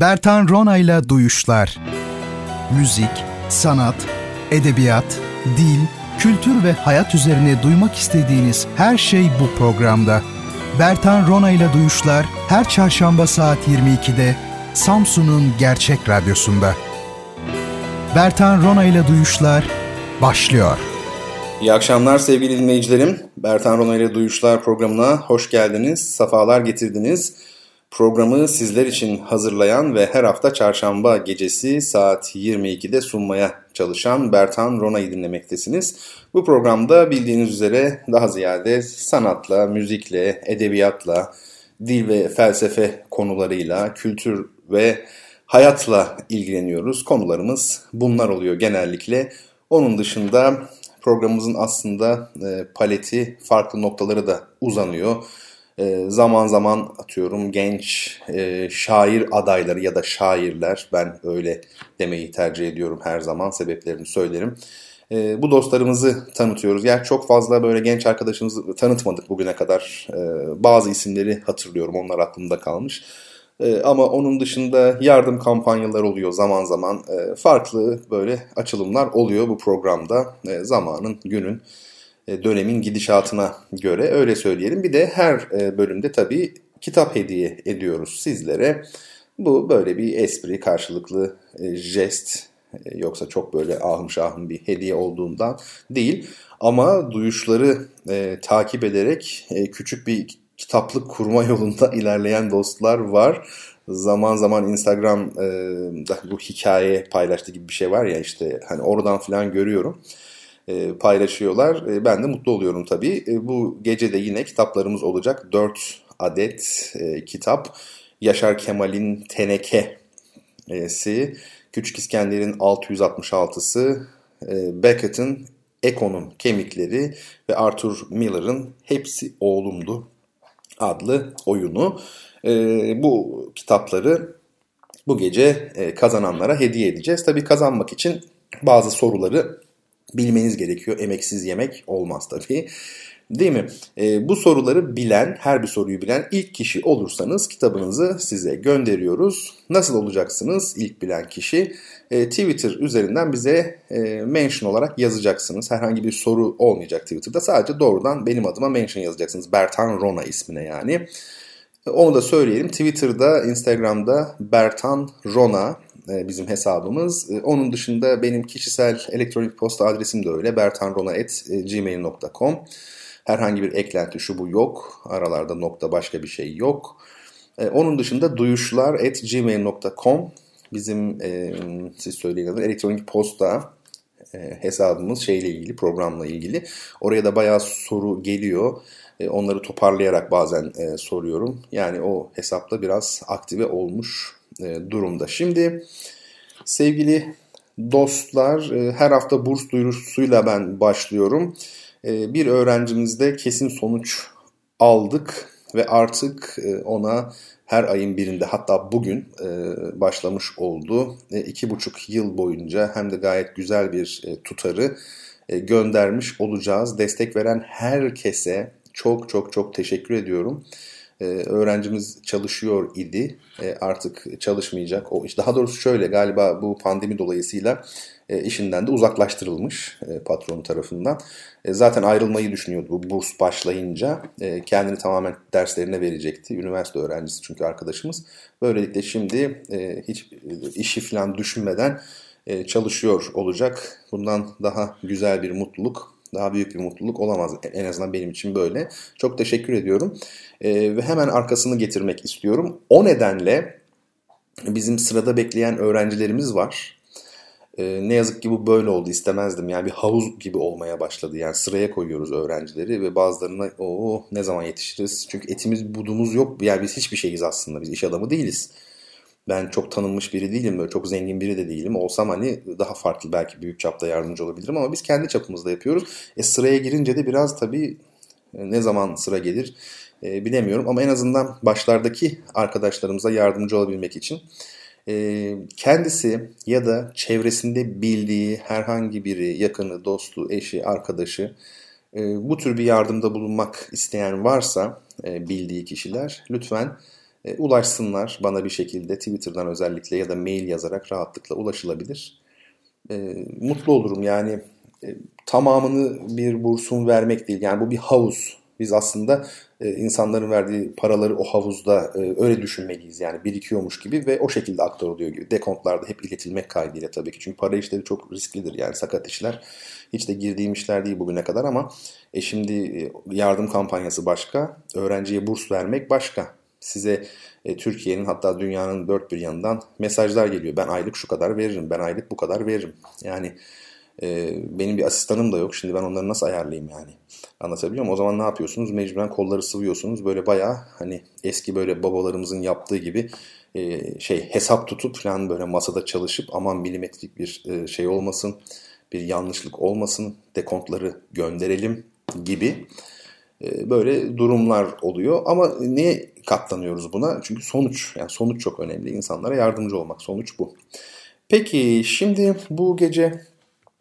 Bertan Ronayla Duyuşlar Müzik, sanat, edebiyat, dil, kültür ve hayat üzerine duymak istediğiniz her şey bu programda. Bertan Ronayla Duyuşlar her çarşamba saat 22'de Samsun'un Gerçek Radyosu'nda. Bertan Ronayla Duyuşlar başlıyor. İyi akşamlar sevgili dinleyicilerim. Bertan Ronayla Duyuşlar programına hoş geldiniz, safalar getirdiniz. Programı sizler için hazırlayan ve her hafta çarşamba gecesi saat 22'de sunmaya çalışan Bertan Rona'yı dinlemektesiniz. Bu programda bildiğiniz üzere daha ziyade sanatla, müzikle, edebiyatla, dil ve felsefe konularıyla, kültür ve hayatla ilgileniyoruz. Konularımız bunlar oluyor genellikle. Onun dışında programımızın aslında e, paleti farklı noktaları da uzanıyor. E, zaman zaman atıyorum genç e, şair adayları ya da şairler ben öyle demeyi tercih ediyorum her zaman sebeplerini söylerim. E, bu dostlarımızı tanıtıyoruz. Yani çok fazla böyle genç arkadaşımızı tanıtmadık bugüne kadar. E, bazı isimleri hatırlıyorum onlar aklımda kalmış. Ama onun dışında yardım kampanyaları oluyor zaman zaman. Farklı böyle açılımlar oluyor bu programda. Zamanın, günün dönemin gidişatına göre öyle söyleyelim. Bir de her e, bölümde tabii kitap hediye ediyoruz sizlere. Bu böyle bir espri karşılıklı e, jest yoksa çok böyle ahım şahım bir hediye olduğundan değil. Ama duyuşları e, takip ederek e, küçük bir kitaplık kurma yolunda ilerleyen dostlar var. Zaman zaman Instagram'da bu hikaye paylaştığı gibi bir şey var ya işte hani oradan falan görüyorum. E, paylaşıyorlar. E, ben de mutlu oluyorum tabii. E, bu gece de yine kitaplarımız olacak. 4 adet kitap. Yaşar Kemal'in Teneke'si, Küçük İskender'in 666'sı, Beckett'in Eko'nun Kemikleri ve Arthur Miller'ın Hepsi Oğlumdu adlı oyunu. Bu kitapları bu gece kazananlara hediye edeceğiz. Tabii kazanmak için bazı soruları bilmeniz gerekiyor. Emeksiz yemek olmaz tabii. Değil mi? E, bu soruları bilen, her bir soruyu bilen ilk kişi olursanız kitabınızı size gönderiyoruz. Nasıl olacaksınız ilk bilen kişi? E, Twitter üzerinden bize e, mention olarak yazacaksınız. Herhangi bir soru olmayacak Twitter'da. Sadece doğrudan benim adıma mention yazacaksınız. Bertan Rona ismine yani. Onu da söyleyelim. Twitter'da, Instagram'da Bertan Rona e, bizim hesabımız. E, onun dışında benim kişisel elektronik posta adresim de öyle. bertanrona.gmail.com Herhangi bir eklenti şu bu yok. Aralarda nokta başka bir şey yok. E, onun dışında duyuşlar.gmail.com bizim siz söyleyin adı elektronik posta hesabımız şeyle ilgili programla ilgili. Oraya da bayağı soru geliyor. Onları toparlayarak bazen soruyorum. Yani o hesapta biraz aktive olmuş durumda. Şimdi sevgili dostlar e, her hafta burs duyurusuyla ben başlıyorum. E, bir öğrencimizde kesin sonuç aldık ve artık ona her ayın birinde hatta bugün başlamış oldu. iki buçuk yıl boyunca hem de gayet güzel bir tutarı göndermiş olacağız. Destek veren herkese çok çok çok teşekkür ediyorum. Ee, öğrencimiz çalışıyor idi. E, artık çalışmayacak. O daha doğrusu şöyle galiba bu pandemi dolayısıyla e, işinden de uzaklaştırılmış e, patronu tarafından. zaten ayrılmayı düşünüyordu bu burs başlayınca. kendini tamamen derslerine verecekti. Üniversite öğrencisi çünkü arkadaşımız. Böylelikle şimdi hiç işi falan düşünmeden çalışıyor olacak. Bundan daha güzel bir mutluluk daha büyük bir mutluluk olamaz. En azından benim için böyle. Çok teşekkür ediyorum. Ee, ve hemen arkasını getirmek istiyorum. O nedenle bizim sırada bekleyen öğrencilerimiz var. Ee, ne yazık ki bu böyle oldu istemezdim. Yani bir havuz gibi olmaya başladı. Yani sıraya koyuyoruz öğrencileri ve bazılarına o ne zaman yetişiriz? Çünkü etimiz budumuz yok. Yani biz hiçbir şeyiz aslında. Biz iş adamı değiliz. Ben çok tanınmış biri değilim, böyle çok zengin biri de değilim. Olsam hani daha farklı belki büyük çapta yardımcı olabilirim ama biz kendi çapımızda yapıyoruz. E sıraya girince de biraz tabii e, ne zaman sıra gelir e, bilemiyorum ama en azından başlardaki arkadaşlarımıza yardımcı olabilmek için e, kendisi ya da çevresinde bildiği herhangi biri, yakını, dostu, eşi, arkadaşı e, bu tür bir yardımda bulunmak isteyen varsa e, bildiği kişiler lütfen e, ulaşsınlar bana bir şekilde Twitter'dan özellikle ya da mail yazarak rahatlıkla ulaşılabilir. E, mutlu olurum yani e, tamamını bir bursun vermek değil yani bu bir havuz. Biz aslında e, insanların verdiği paraları o havuzda e, öyle düşünmeliyiz yani birikiyormuş gibi ve o şekilde aktarılıyor gibi. Dekontlarda hep iletilmek kaydıyla tabii ki çünkü para işleri çok risklidir yani sakat işler. Hiç de girdiğim işler değil bugüne kadar ama e şimdi e, yardım kampanyası başka, öğrenciye burs vermek başka. Size e, Türkiye'nin hatta dünyanın dört bir yanından mesajlar geliyor. Ben aylık şu kadar veririm, ben aylık bu kadar veririm. Yani e, benim bir asistanım da yok. Şimdi ben onları nasıl ayarlayayım yani? Anlatabiliyor muyum? O zaman ne yapıyorsunuz? Mecburen kolları sıvıyorsunuz. Böyle bayağı hani eski böyle babalarımızın yaptığı gibi e, şey hesap tutup falan böyle masada çalışıp aman milimetrik bir e, şey olmasın, bir yanlışlık olmasın, dekontları gönderelim gibi böyle durumlar oluyor. Ama niye katlanıyoruz buna? Çünkü sonuç, yani sonuç çok önemli. İnsanlara yardımcı olmak, sonuç bu. Peki şimdi bu gece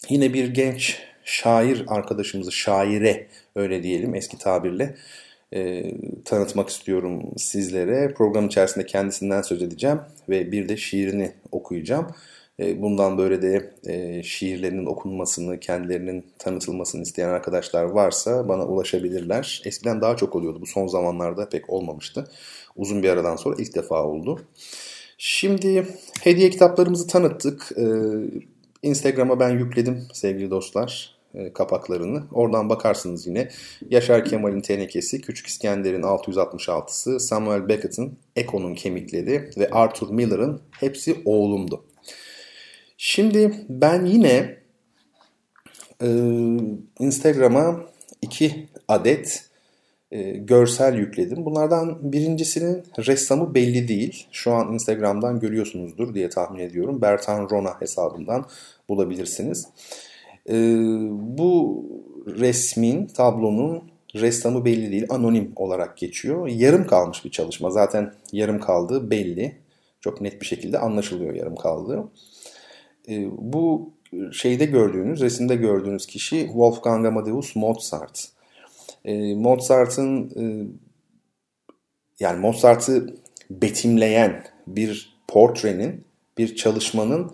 yine bir genç şair arkadaşımızı, şaire öyle diyelim eski tabirle e, tanıtmak istiyorum sizlere. Program içerisinde kendisinden söz edeceğim ve bir de şiirini okuyacağım. E, bundan böyle de e, şiirlerinin okunmasını, kendilerinin tanıtılmasını isteyen arkadaşlar varsa bana ulaşabilirler. Eskiden daha çok oluyordu. Bu son zamanlarda pek olmamıştı. Uzun bir aradan sonra ilk defa oldu. Şimdi hediye kitaplarımızı tanıttık. E, Instagram'a ben yükledim sevgili dostlar kapaklarını. Oradan bakarsınız yine. Yaşar Kemal'in tenekesi, Küçük İskender'in 666'sı, Samuel Beckett'in Eko'nun kemikleri ve Arthur Miller'ın hepsi oğlumdu. Şimdi ben yine e, Instagram'a iki adet e, görsel yükledim. Bunlardan birincisinin ressamı belli değil. Şu an Instagram'dan görüyorsunuzdur diye tahmin ediyorum. Bertan Rona hesabından bulabilirsiniz. E, bu resmin, tablonun ressamı belli değil, anonim olarak geçiyor. Yarım kalmış bir çalışma. Zaten yarım kaldığı belli. Çok net bir şekilde anlaşılıyor yarım kaldığı. E, bu şeyde gördüğünüz, resimde gördüğünüz kişi Wolfgang Amadeus Mozart. E, Mozart'ın e, yani Mozart'ı betimleyen bir portrenin, bir çalışmanın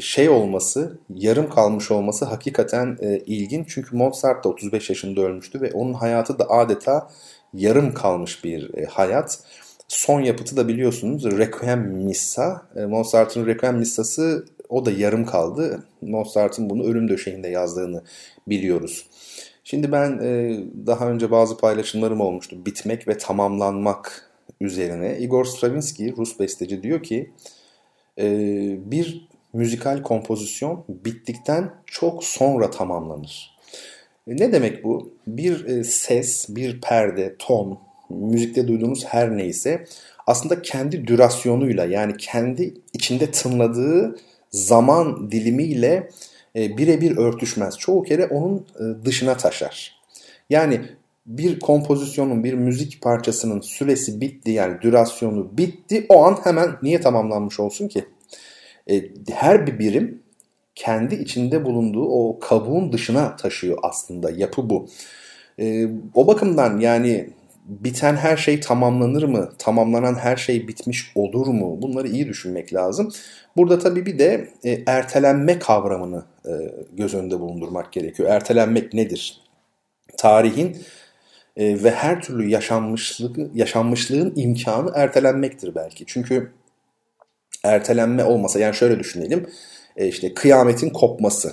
şey olması, yarım kalmış olması hakikaten e, ilginç. Çünkü Mozart da 35 yaşında ölmüştü ve onun hayatı da adeta yarım kalmış bir e, hayat. Son yapıtı da biliyorsunuz Requiem Missa. E, Mozart'ın Requiem Missa'sı o da yarım kaldı. Mozart'ın bunu ölüm döşeğinde yazdığını biliyoruz. Şimdi ben e, daha önce bazı paylaşımlarım olmuştu. Bitmek ve tamamlanmak üzerine. Igor Stravinsky, Rus besteci diyor ki e, bir müzikal kompozisyon bittikten çok sonra tamamlanır. E, ne demek bu? Bir e, ses, bir perde, ton, müzikte duyduğumuz her neyse aslında kendi dürasyonuyla yani kendi içinde tınladığı zaman dilimiyle e, birebir örtüşmez. Çoğu kere onun e, dışına taşar. Yani bir kompozisyonun, bir müzik parçasının süresi bitti yani dürasyonu bitti. O an hemen niye tamamlanmış olsun ki? E, her bir birim kendi içinde bulunduğu o kabuğun dışına taşıyor aslında. Yapı bu. O bakımdan yani biten her şey tamamlanır mı? Tamamlanan her şey bitmiş olur mu? Bunları iyi düşünmek lazım. Burada tabii bir de e, ertelenme kavramını e, göz önünde bulundurmak gerekiyor. Ertelenmek nedir? Tarihin e, ve her türlü yaşanmışlık, yaşanmışlığın imkanı ertelenmektir belki. Çünkü ertelenme olmasa yani şöyle düşünelim. E, işte kıyametin kopması.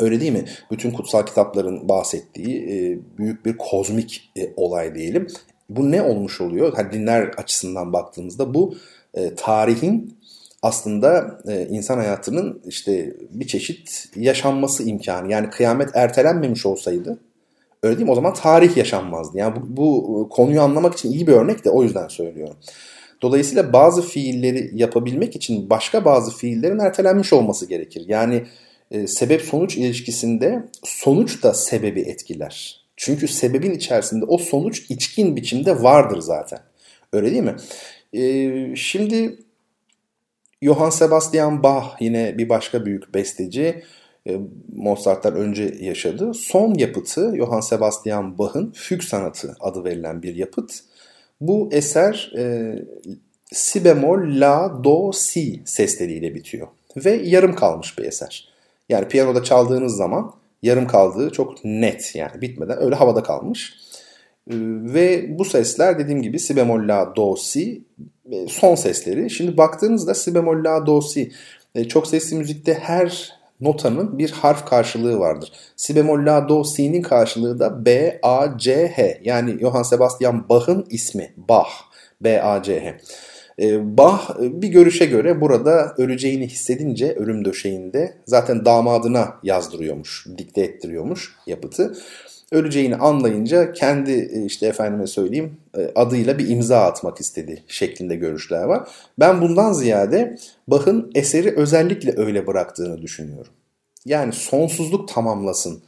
Öyle değil mi? Bütün kutsal kitapların bahsettiği e, büyük bir kozmik e, olay diyelim. Bu ne olmuş oluyor? Hani dinler açısından baktığımızda bu e, tarihin aslında e, insan hayatının işte bir çeşit yaşanması imkanı. Yani kıyamet ertelenmemiş olsaydı öyle değil mi? O zaman tarih yaşanmazdı. Yani bu, bu konuyu anlamak için iyi bir örnek de o yüzden söylüyorum. Dolayısıyla bazı fiilleri yapabilmek için başka bazı fiillerin ertelenmiş olması gerekir. Yani e, sebep sonuç ilişkisinde sonuç da sebebi etkiler. Çünkü sebebin içerisinde o sonuç içkin biçimde vardır zaten. Öyle değil mi? E, şimdi Johann Sebastian Bach yine bir başka büyük besteci. E, Mozart'tan önce yaşadı. Son yapıtı Johann Sebastian Bach'ın Füg Sanatı adı verilen bir yapıt. Bu eser e, si bemol, la, do, si sesleriyle bitiyor. Ve yarım kalmış bir eser. Yani piyanoda çaldığınız zaman yarım kaldığı çok net yani bitmeden öyle havada kalmış. Ee, ve bu sesler dediğim gibi si bemol la do si e, son sesleri. Şimdi baktığınızda si bemol la do si e, çok sesli müzikte her notanın bir harf karşılığı vardır. Si bemol la do si'nin karşılığı da B A C H. Yani Johann Sebastian Bach'ın ismi Bach. B A C H. E, Bach bir görüşe göre burada öleceğini hissedince ölüm döşeğinde zaten damadına yazdırıyormuş, dikte ettiriyormuş yapıtı. Öleceğini anlayınca kendi e, işte efendime söyleyeyim e, adıyla bir imza atmak istedi şeklinde görüşler var. Ben bundan ziyade Bach'ın eseri özellikle öyle bıraktığını düşünüyorum. Yani sonsuzluk tamamlasın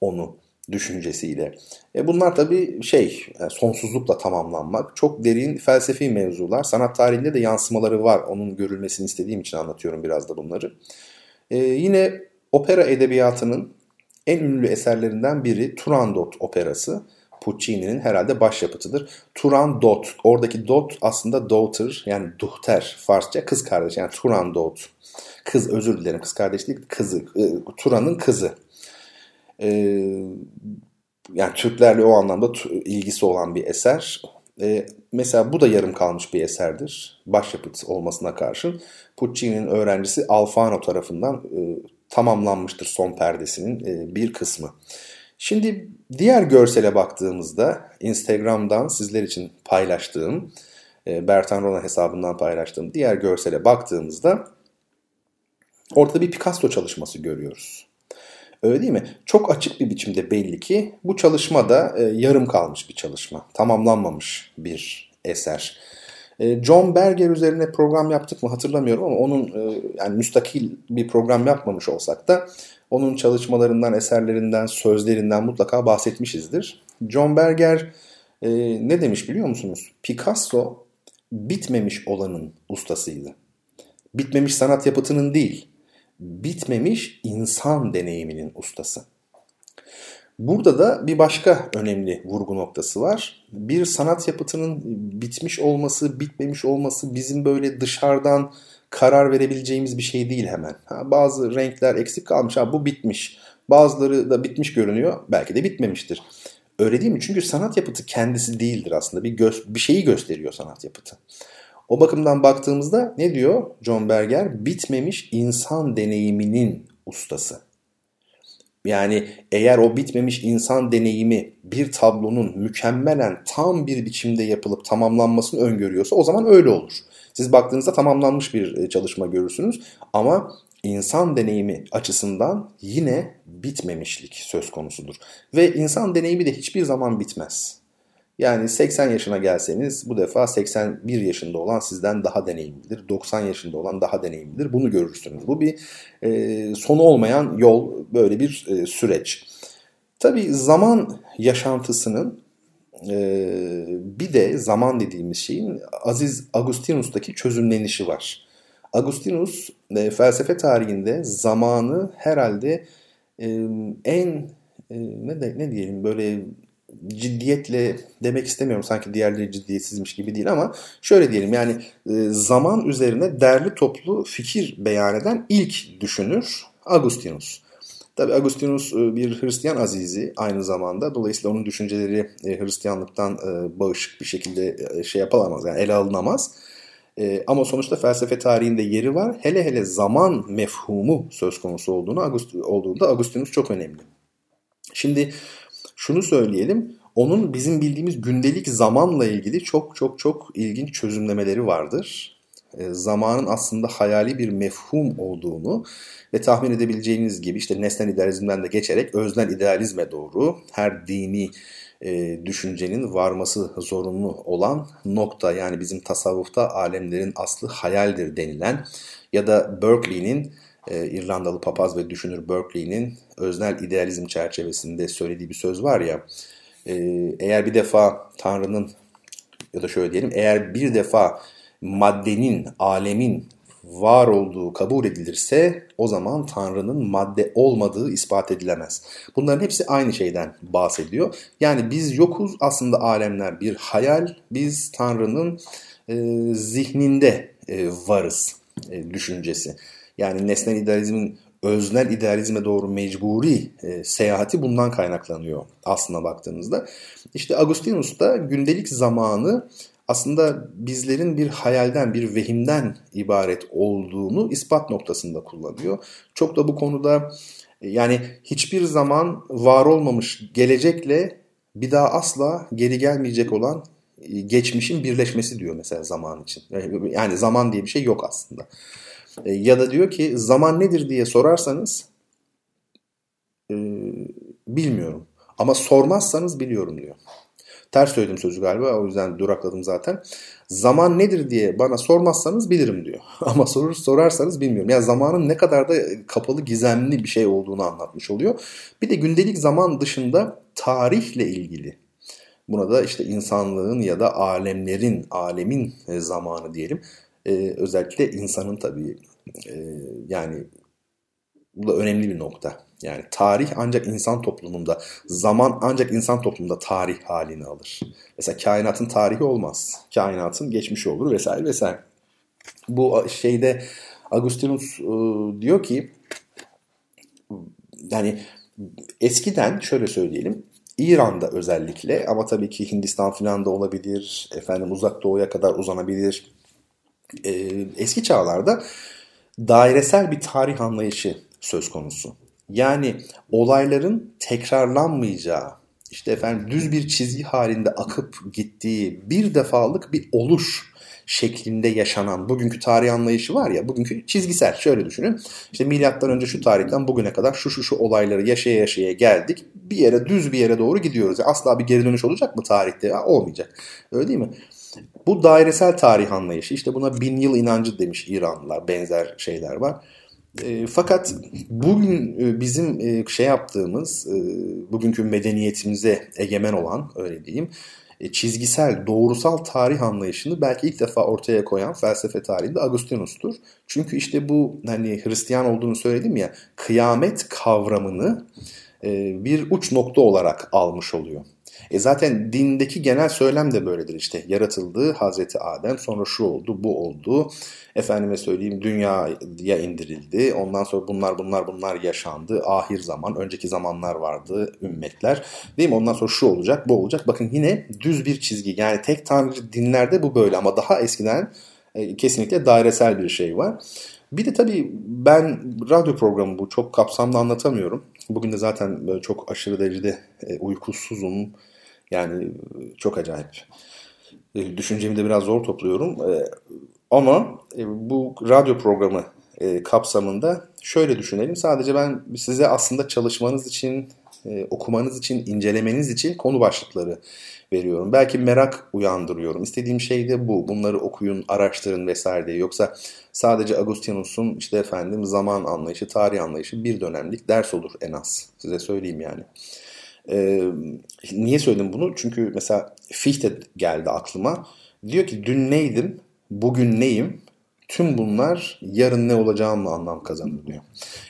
onu düşüncesiyle. E bunlar tabii şey yani sonsuzlukla tamamlanmak çok derin felsefi mevzular. Sanat tarihinde de yansımaları var. Onun görülmesini istediğim için anlatıyorum biraz da bunları. E, yine opera edebiyatının en ünlü eserlerinden biri Turandot operası. Puccini'nin herhalde başyapıtıdır. Turandot, oradaki dot aslında daughter yani duhter Farsça kız kardeş yani Turandot. Kız özür dilerim kız kardeş değil kızı. E, Turan'ın kızı. E, yani Türklerle o anlamda ilgisi olan bir eser. E, mesela bu da yarım kalmış bir eserdir. Başyapıt olmasına karşın. Puccini'nin öğrencisi Alfano tarafından e, tamamlanmıştır son perdesinin e, bir kısmı. Şimdi diğer görsele baktığımızda Instagram'dan sizler için paylaştığım, e, Bertan Rona hesabından paylaştığım diğer görsele baktığımızda ortada bir Picasso çalışması görüyoruz. Öyle değil mi? Çok açık bir biçimde belli ki bu çalışma da e, yarım kalmış bir çalışma. Tamamlanmamış bir eser. E, John Berger üzerine program yaptık mı hatırlamıyorum ama onun e, yani müstakil bir program yapmamış olsak da onun çalışmalarından, eserlerinden, sözlerinden mutlaka bahsetmişizdir. John Berger e, ne demiş biliyor musunuz? Picasso bitmemiş olanın ustasıydı. Bitmemiş sanat yapıtının değil, bitmemiş insan deneyiminin ustası. Burada da bir başka önemli vurgu noktası var. Bir sanat yapıtının bitmiş olması, bitmemiş olması bizim böyle dışarıdan karar verebileceğimiz bir şey değil hemen. Ha, bazı renkler eksik kalmış, ha bu bitmiş. Bazıları da bitmiş görünüyor, belki de bitmemiştir. Öyle değil mi? Çünkü sanat yapıtı kendisi değildir aslında. Bir, gö- bir şeyi gösteriyor sanat yapıtı. O bakımdan baktığımızda ne diyor John Berger? Bitmemiş insan deneyiminin ustası. Yani eğer o bitmemiş insan deneyimi bir tablonun mükemmelen tam bir biçimde yapılıp tamamlanmasını öngörüyorsa o zaman öyle olur. Siz baktığınızda tamamlanmış bir e, çalışma görürsünüz ama insan deneyimi açısından yine bitmemişlik söz konusudur. Ve insan deneyimi de hiçbir zaman bitmez. Yani 80 yaşına gelseniz bu defa 81 yaşında olan sizden daha deneyimlidir. 90 yaşında olan daha deneyimlidir. Bunu görürsünüz. Bu bir e, sonu olmayan yol, böyle bir e, süreç. Tabii zaman yaşantısının e, bir de zaman dediğimiz şeyin Aziz Agustinus'taki çözümlenişi var. Agustinus e, felsefe tarihinde zamanı herhalde e, en e, ne de ne diyelim böyle ciddiyetle demek istemiyorum sanki diğerleri ciddiyetsizmiş gibi değil ama şöyle diyelim yani e, zaman üzerine derli toplu fikir beyan eden ilk düşünür Agustinus. Tabi Agustinus e, bir Hristiyan azizi aynı zamanda. Dolayısıyla onun düşünceleri e, Hristiyanlıktan bağışık bir şekilde şey yapılamaz yani ele alınamaz. Ama sonuçta felsefe tarihinde yeri var. Hele hele zaman mefhumu söz konusu olduğunu olduğunda Agustinus çok önemli. Şimdi şunu söyleyelim. Onun bizim bildiğimiz gündelik zamanla ilgili çok çok çok ilginç çözümlemeleri vardır. E, zamanın aslında hayali bir mefhum olduğunu ve tahmin edebileceğiniz gibi işte nesnel idealizmden de geçerek öznel idealizme doğru her dini e, düşüncenin varması zorunlu olan nokta yani bizim tasavvufta alemlerin aslı hayaldir denilen ya da Berkeley'nin e, İrlandalı papaz ve düşünür Berkeley'nin öznel idealizm çerçevesinde söylediği bir söz var ya e, eğer bir defa Tanrı'nın ya da şöyle diyelim eğer bir defa maddenin, alemin var olduğu kabul edilirse o zaman Tanrı'nın madde olmadığı ispat edilemez. Bunların hepsi aynı şeyden bahsediyor. Yani biz yokuz aslında alemler bir hayal. Biz Tanrı'nın e, zihninde e, varız e, düşüncesi. Yani nesnel idealizmin öznel idealizme doğru mecburi e, seyahati bundan kaynaklanıyor aslına baktığınızda. İşte Agustinus da gündelik zamanı aslında bizlerin bir hayalden, bir vehimden ibaret olduğunu ispat noktasında kullanıyor. Çok da bu konuda e, yani hiçbir zaman var olmamış gelecekle bir daha asla geri gelmeyecek olan e, geçmişin birleşmesi diyor mesela zaman için. Yani zaman diye bir şey yok aslında. E, ya da diyor ki zaman nedir diye sorarsanız e, bilmiyorum. Ama sormazsanız biliyorum diyor. Ters söyledim sözü galiba o yüzden durakladım zaten. Zaman nedir diye bana sormazsanız bilirim diyor. Ama sorur, sorarsanız bilmiyorum. Yani zamanın ne kadar da kapalı gizemli bir şey olduğunu anlatmış oluyor. Bir de gündelik zaman dışında tarihle ilgili Buna da işte insanlığın ya da alemlerin, alemin zamanı diyelim. Ee, özellikle insanın tabii e, yani bu da önemli bir nokta. Yani tarih ancak insan toplumunda, zaman ancak insan toplumunda tarih halini alır. Mesela kainatın tarihi olmaz. Kainatın geçmişi olur vesaire vesaire. Bu şeyde Agustinus e, diyor ki yani eskiden şöyle söyleyelim İran'da özellikle ama tabii ki Hindistan filan da olabilir. Efendim uzak doğuya kadar uzanabilir. Ee, eski çağlarda dairesel bir tarih anlayışı söz konusu. Yani olayların tekrarlanmayacağı, işte efendim düz bir çizgi halinde akıp gittiği bir defalık bir oluş şeklinde yaşanan bugünkü tarih anlayışı var ya bugünkü çizgisel şöyle düşünün. İşte milattan önce şu tarihten bugüne kadar şu şu şu olayları yaşaya yaşaya geldik. Bir yere düz bir yere doğru gidiyoruz. Asla bir geri dönüş olacak mı tarihte? Ya, olmayacak. Öyle değil mi? Bu dairesel tarih anlayışı işte buna bin yıl inancı demiş İranlılar benzer şeyler var. E, fakat bugün e, bizim e, şey yaptığımız, e, bugünkü medeniyetimize egemen olan öyle diyeyim, e, çizgisel, doğrusal tarih anlayışını belki ilk defa ortaya koyan felsefe tarihinde Agustinus'tur. Çünkü işte bu hani Hristiyan olduğunu söyledim ya, kıyamet kavramını e, bir uç nokta olarak almış oluyor. E zaten dindeki genel söylem de böyledir işte. Yaratıldı Hazreti Adem sonra şu oldu bu oldu. Efendime söyleyeyim dünyaya indirildi. Ondan sonra bunlar bunlar bunlar yaşandı. Ahir zaman önceki zamanlar vardı ümmetler. Değil mi? Ondan sonra şu olacak bu olacak. Bakın yine düz bir çizgi. Yani tek tanrıcı dinlerde bu böyle ama daha eskiden e, kesinlikle dairesel bir şey var. Bir de tabii ben radyo programı bu çok kapsamlı anlatamıyorum. Bugün de zaten böyle çok aşırı derecede e, uykusuzum. Yani çok acayip. E, düşüncemi de biraz zor topluyorum. E, ama e, bu radyo programı kapsamında şöyle düşünelim. Sadece ben size aslında çalışmanız için, okumanız için, incelemeniz için konu başlıkları veriyorum. Belki merak uyandırıyorum. İstediğim şey de bu. Bunları okuyun, araştırın vesaire diye. Yoksa sadece Agustinus'un işte efendim zaman anlayışı, tarih anlayışı bir dönemlik ders olur en az. Size söyleyeyim yani. E, niye söyledim bunu? Çünkü mesela Fichte geldi aklıma. Diyor ki dün neydim, bugün neyim, tüm bunlar yarın ne olacağımla anlam kazanır diyor.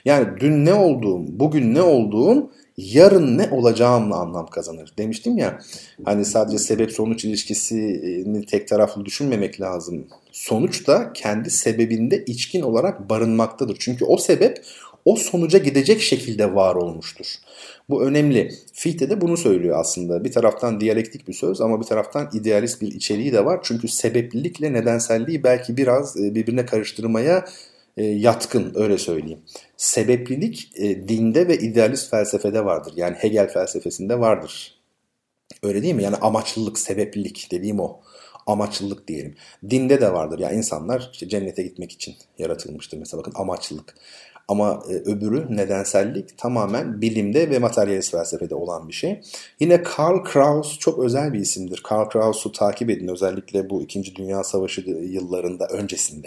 Yani dün ne olduğum, bugün ne olduğum yarın ne olacağımla anlam kazanır. Demiştim ya hani sadece sebep sonuç ilişkisini tek taraflı düşünmemek lazım. Sonuç da kendi sebebinde içkin olarak barınmaktadır. Çünkü o sebep o sonuca gidecek şekilde var olmuştur. Bu önemli. Fichte de bunu söylüyor aslında. Bir taraftan diyalektik bir söz ama bir taraftan idealist bir içeriği de var. Çünkü sebeplilikle nedenselliği belki biraz e, birbirine karıştırmaya e, yatkın öyle söyleyeyim. Sebeplilik e, dinde ve idealist felsefede vardır. Yani Hegel felsefesinde vardır. Öyle değil mi? Yani amaçlılık, sebeplilik dediğim o. Amaçlılık diyelim. Dinde de vardır. Yani insanlar işte cennete gitmek için yaratılmıştır. Mesela bakın amaçlılık. Ama e, öbürü nedensellik tamamen bilimde ve materyalist felsefede olan bir şey. Yine Karl Kraus çok özel bir isimdir. Karl Kraus'u takip edin özellikle bu 2. Dünya Savaşı yıllarında öncesinde.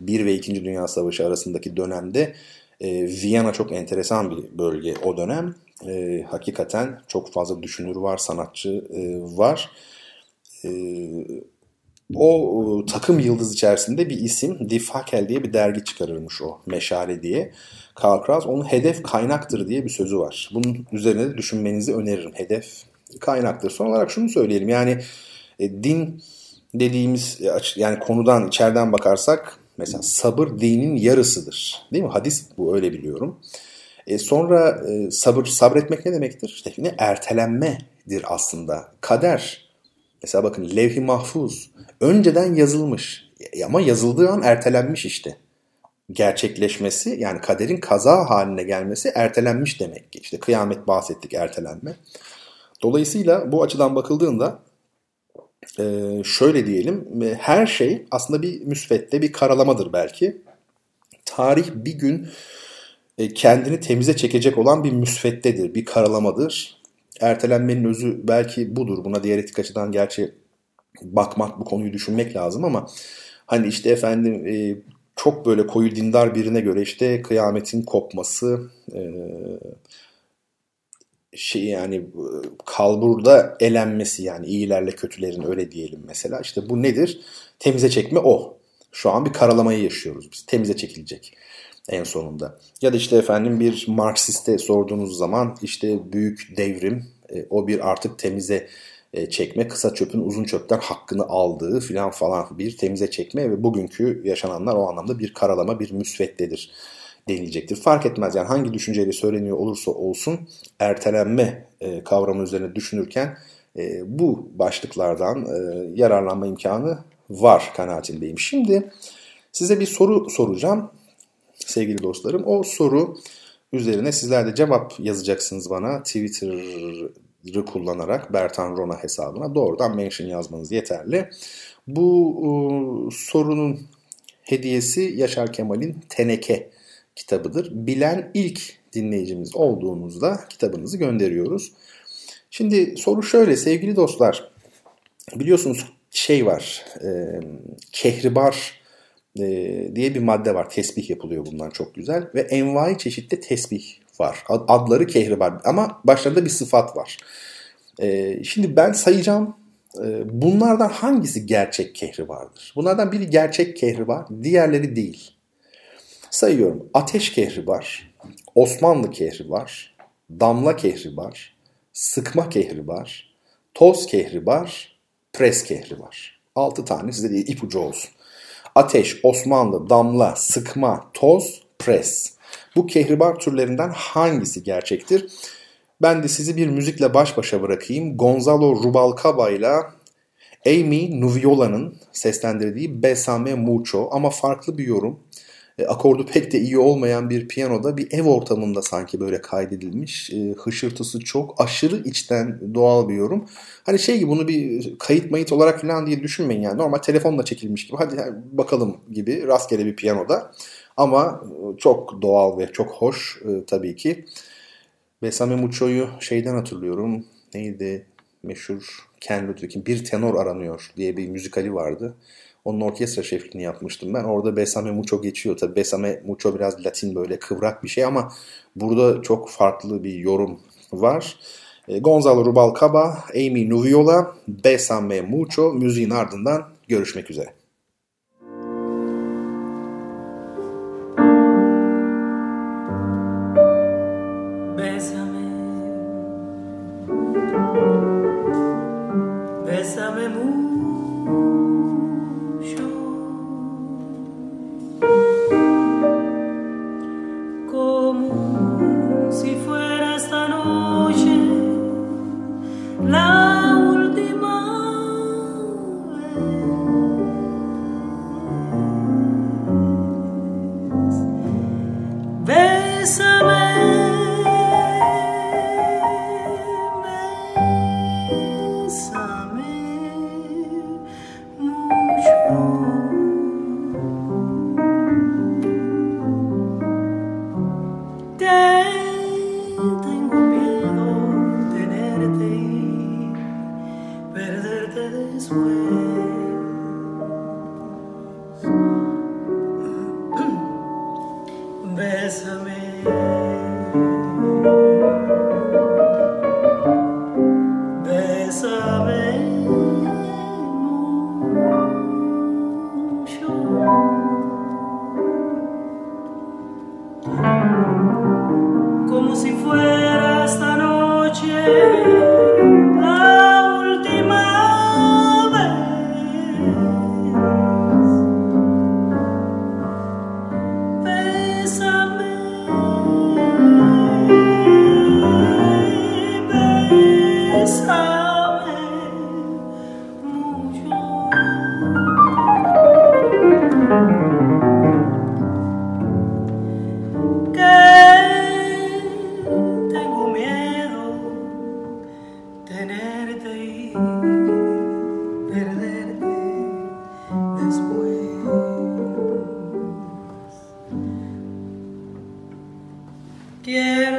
1 ve 2. Dünya Savaşı arasındaki dönemde e, Viyana çok enteresan bir bölge o dönem. E, hakikaten çok fazla düşünür var, sanatçı var. E, o takım yıldız içerisinde bir isim Die diye bir dergi çıkarırmış o Meşale diye. Karl Kraus onun hedef kaynaktır diye bir sözü var. Bunun üzerine de düşünmenizi öneririm. Hedef kaynaktır. Son olarak şunu söyleyelim yani e, din dediğimiz yani konudan içeriden bakarsak mesela sabır dinin yarısıdır. Değil mi? Hadis bu öyle biliyorum. E sonra e, sabır sabretmek ne demektir? İşte yine ertelenmedir aslında. Kader. Mesela bakın levh-i mahfuz önceden yazılmış e, ama yazıldığı an ertelenmiş işte. Gerçekleşmesi yani kaderin kaza haline gelmesi ertelenmiş demek ki. İşte kıyamet bahsettik ertelenme. Dolayısıyla bu açıdan bakıldığında e, şöyle diyelim e, her şey aslında bir müsvedde bir karalamadır belki. Tarih bir gün kendini temize çekecek olan bir müsveddedir, bir karalamadır. Ertelenmenin özü belki budur. Buna diğer açıdan gerçi bakmak, bu konuyu düşünmek lazım ama hani işte efendim e, çok böyle koyu dindar birine göre işte kıyametin kopması, e, şey yani kalburda elenmesi yani iyilerle kötülerin öyle diyelim mesela. İşte bu nedir? Temize çekme o. Şu an bir karalamayı yaşıyoruz biz. Temize çekilecek en sonunda. Ya da işte efendim bir Marksiste sorduğunuz zaman işte büyük devrim e, o bir artık temize e, çekme, kısa çöpün uzun çöpten hakkını aldığı filan falan bir temize çekme ve bugünkü yaşananlar o anlamda bir karalama, bir müsveddedir denilecektir. Fark etmez yani hangi düşünceyle söyleniyor olursa olsun ertelenme e, kavramı üzerine düşünürken e, bu başlıklardan yararlanma imkanı var kanaatindeyim. Şimdi size bir soru soracağım sevgili dostlarım. O soru üzerine sizler de cevap yazacaksınız bana Twitter'ı kullanarak Bertan Rona hesabına doğrudan mention yazmanız yeterli. Bu e, sorunun hediyesi Yaşar Kemal'in Teneke kitabıdır. Bilen ilk dinleyicimiz olduğunuzda kitabınızı gönderiyoruz. Şimdi soru şöyle sevgili dostlar. Biliyorsunuz şey var. E, kehribar e, diye bir madde var. Tesbih yapılıyor bundan çok güzel. Ve envai çeşitli tesbih var. Adları kehribar ama başlarında bir sıfat var. E, şimdi ben sayacağım. E, bunlardan hangisi gerçek kehribardır? Bunlardan biri gerçek kehribar, diğerleri değil. Sayıyorum. Ateş kehribar, Osmanlı kehribar, damla kehribar, sıkma kehribar, toz kehribar, pres kehribar. Altı tane size ipucu olsun. Ateş, Osmanlı, damla, sıkma, toz, pres. Bu kehribar türlerinden hangisi gerçektir? Ben de sizi bir müzikle baş başa bırakayım. Gonzalo Rubalcaba ile Amy Nuviola'nın seslendirdiği Besame Mucho ama farklı bir yorum. E, akordu pek de iyi olmayan bir piyanoda bir ev ortamında sanki böyle kaydedilmiş. E, hışırtısı çok aşırı içten doğal bir yorum. Hani şey gibi bunu bir kayıt mayıt olarak falan diye düşünmeyin yani. Normal telefonla çekilmiş gibi hadi bakalım gibi rastgele bir piyanoda. Ama çok doğal ve çok hoş e, tabii ki. Besame Mucho'yu şeyden hatırlıyorum. Neydi? Meşhur Ken Ludwig'in Bir Tenor Aranıyor diye bir müzikali vardı. Onun orkestra şefliğini yapmıştım ben. Orada Besame Mucho geçiyor. Tabi Besame Mucho biraz Latin böyle kıvrak bir şey ama burada çok farklı bir yorum var. E, Gonzalo Rubalcaba, Amy Nuviola, Besame Mucho müziğin ardından görüşmek üzere. Yeah.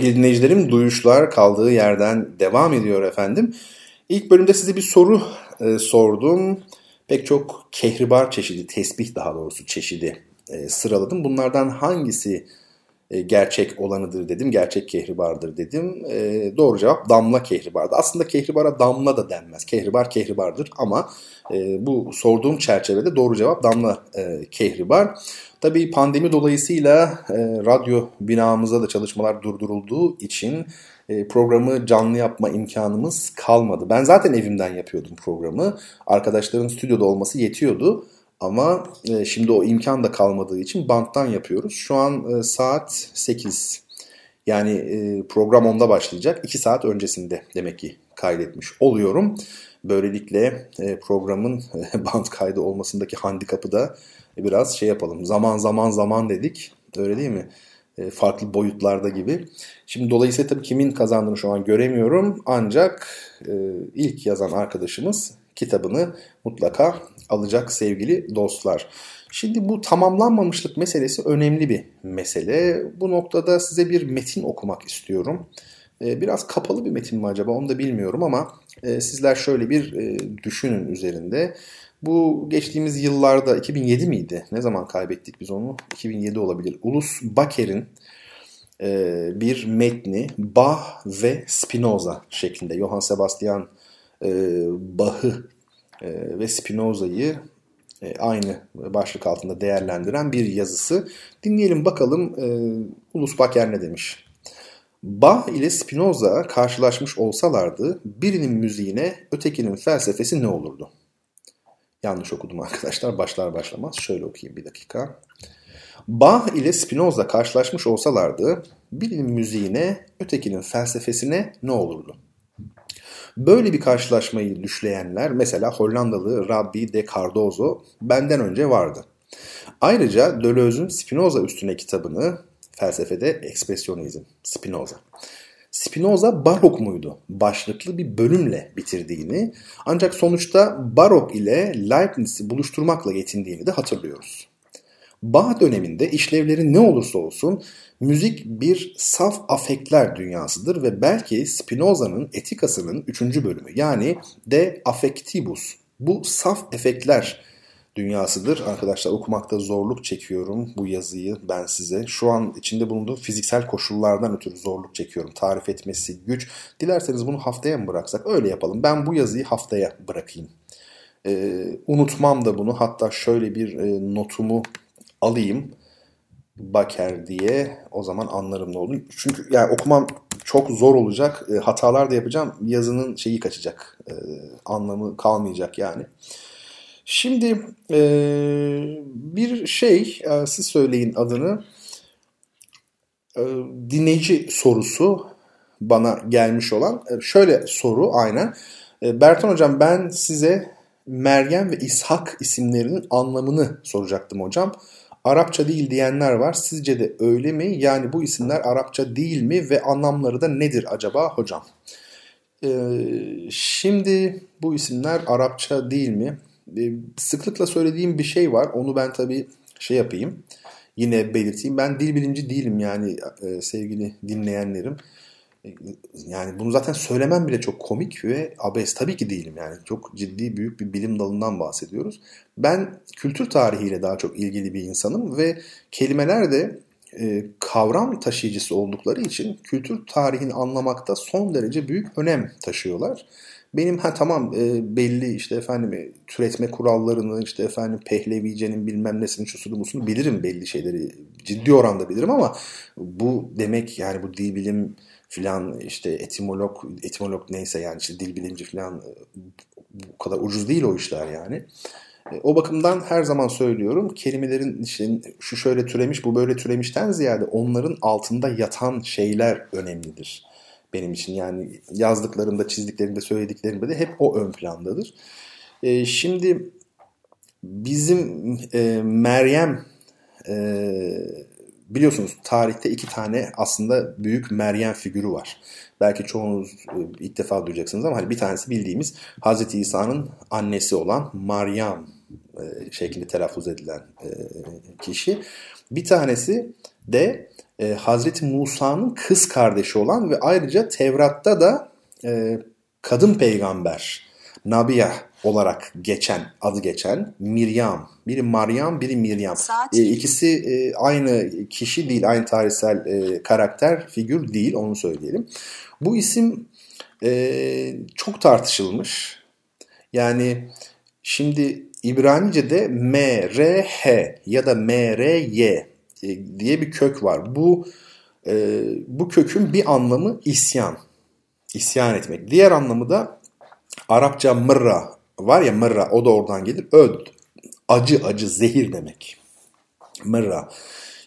Sevgili dinleyicilerim duyuşlar kaldığı yerden devam ediyor efendim. İlk bölümde size bir soru e, sordum. Pek çok kehribar çeşidi, tesbih daha doğrusu çeşidi e, sıraladım. Bunlardan hangisi e, gerçek olanıdır dedim, gerçek kehribardır dedim. E, doğru cevap damla kehribardı. Aslında kehribara damla da denmez. Kehribar kehribardır ama e, bu sorduğum çerçevede doğru cevap damla e, kehribar. Tabii pandemi dolayısıyla e, radyo binamızda da çalışmalar durdurulduğu için e, programı canlı yapma imkanımız kalmadı. Ben zaten evimden yapıyordum programı. Arkadaşların stüdyoda olması yetiyordu. Ama e, şimdi o imkan da kalmadığı için banttan yapıyoruz. Şu an e, saat 8. Yani e, program 10'da başlayacak. 2 saat öncesinde demek ki kaydetmiş oluyorum. Böylelikle e, programın e, band kaydı olmasındaki handikapı da biraz şey yapalım. Zaman zaman zaman dedik. Öyle değil mi? E, farklı boyutlarda gibi. Şimdi dolayısıyla tabii kimin kazandığını şu an göremiyorum. Ancak e, ilk yazan arkadaşımız kitabını mutlaka alacak sevgili dostlar. Şimdi bu tamamlanmamışlık meselesi önemli bir mesele. Bu noktada size bir metin okumak istiyorum. E, biraz kapalı bir metin mi acaba onu da bilmiyorum ama e, sizler şöyle bir e, düşünün üzerinde. Bu geçtiğimiz yıllarda 2007 miydi? Ne zaman kaybettik biz onu? 2007 olabilir. Ulus Baker'in e, bir metni Bach ve Spinoza şeklinde. Johann Sebastian Bach'ı e, ve Spinoza'yı e, aynı başlık altında değerlendiren bir yazısı. Dinleyelim bakalım e, Ulus Baker ne demiş? Bach ile Spinoza karşılaşmış olsalardı birinin müziğine ötekinin felsefesi ne olurdu? Yanlış okudum arkadaşlar. Başlar başlamaz. Şöyle okuyayım bir dakika. Bach ile Spinoza karşılaşmış olsalardı birinin müziğine, ötekinin felsefesine ne olurdu? Böyle bir karşılaşmayı düşleyenler mesela Hollandalı Rabbi de Cardozo benden önce vardı. Ayrıca Deleuze'ün Spinoza üstüne kitabını felsefede ekspresyonizm, Spinoza. Spinoza barok muydu? Başlıklı bir bölümle bitirdiğini ancak sonuçta barok ile Leibniz'i buluşturmakla yetindiğini de hatırlıyoruz. Bağ döneminde işlevleri ne olursa olsun müzik bir saf afektler dünyasıdır ve belki Spinoza'nın Etikası'nın 3. bölümü yani De Affectibus bu saf efektler dünyasıdır. Arkadaşlar okumakta zorluk çekiyorum bu yazıyı ben size. Şu an içinde bulunduğum fiziksel koşullardan ötürü zorluk çekiyorum. Tarif etmesi güç. Dilerseniz bunu haftaya mı bıraksak? Öyle yapalım. Ben bu yazıyı haftaya bırakayım. Ee, unutmam da bunu. Hatta şöyle bir e, notumu alayım. Baker diye o zaman anlarım ne olduğunu. Çünkü yani okumam çok zor olacak. E, hatalar da yapacağım. Yazının şeyi kaçacak. E, anlamı kalmayacak yani. Şimdi e, bir şey e, siz söyleyin adını. E, dinleyici sorusu bana gelmiş olan. E, şöyle soru aynen. E, Bertan Hocam ben size Meryem ve İshak isimlerinin anlamını soracaktım hocam. Arapça değil diyenler var. Sizce de öyle mi? Yani bu isimler Arapça değil mi ve anlamları da nedir acaba hocam? Ee, şimdi bu isimler Arapça değil mi? Ee, sıklıkla söylediğim bir şey var. Onu ben tabii şey yapayım. Yine belirteyim. Ben dil bilimci değilim yani e, sevgili dinleyenlerim. Yani bunu zaten söylemem bile çok komik ve abes tabii ki değilim yani. Çok ciddi büyük bir bilim dalından bahsediyoruz. Ben kültür tarihiyle daha çok ilgili bir insanım ve kelimeler de e, kavram taşıyıcısı oldukları için kültür tarihini anlamakta son derece büyük önem taşıyorlar. Benim ha tamam e, belli işte efendim e, türetme kurallarını işte efendim Pehlevice'nin bilmem nesini şusunu musunu bilirim belli şeyleri ciddi oranda bilirim ama bu demek yani bu dil bilim filan işte etimolog etimolog neyse yani işte dil bilimci filan bu kadar ucuz değil o işler yani. E, o bakımdan her zaman söylüyorum kelimelerin işte şu şöyle türemiş bu böyle türemişten ziyade onların altında yatan şeyler önemlidir benim için. Yani yazdıklarımda, çizdiklerimde, söylediklerimde de hep o ön plandadır. E, şimdi bizim e, Meryem e, biliyorsunuz tarihte iki tane aslında büyük Meryem figürü var. Belki çoğunuz e, ilk defa duyacaksınız ama hani bir tanesi bildiğimiz Hazreti İsa'nın annesi olan Meryem e, şeklinde telaffuz edilen e, kişi. Bir tanesi de Hazreti Musa'nın kız kardeşi olan ve ayrıca Tevrat'ta da kadın peygamber Nabiya olarak geçen, adı geçen Miryam. Biri Maryam, biri Miryam. E, ikisi e, aynı kişi değil, aynı tarihsel e, karakter, figür değil onu söyleyelim. Bu isim e, çok tartışılmış. Yani şimdi İbranice'de M-R-H ya da M-R-Y e, diye bir kök var. Bu e, bu kökün bir anlamı isyan. İsyan etmek. Diğer anlamı da Arapça mırra var ya mırra o da oradan gelir. Öd. Acı acı zehir demek. Mırra.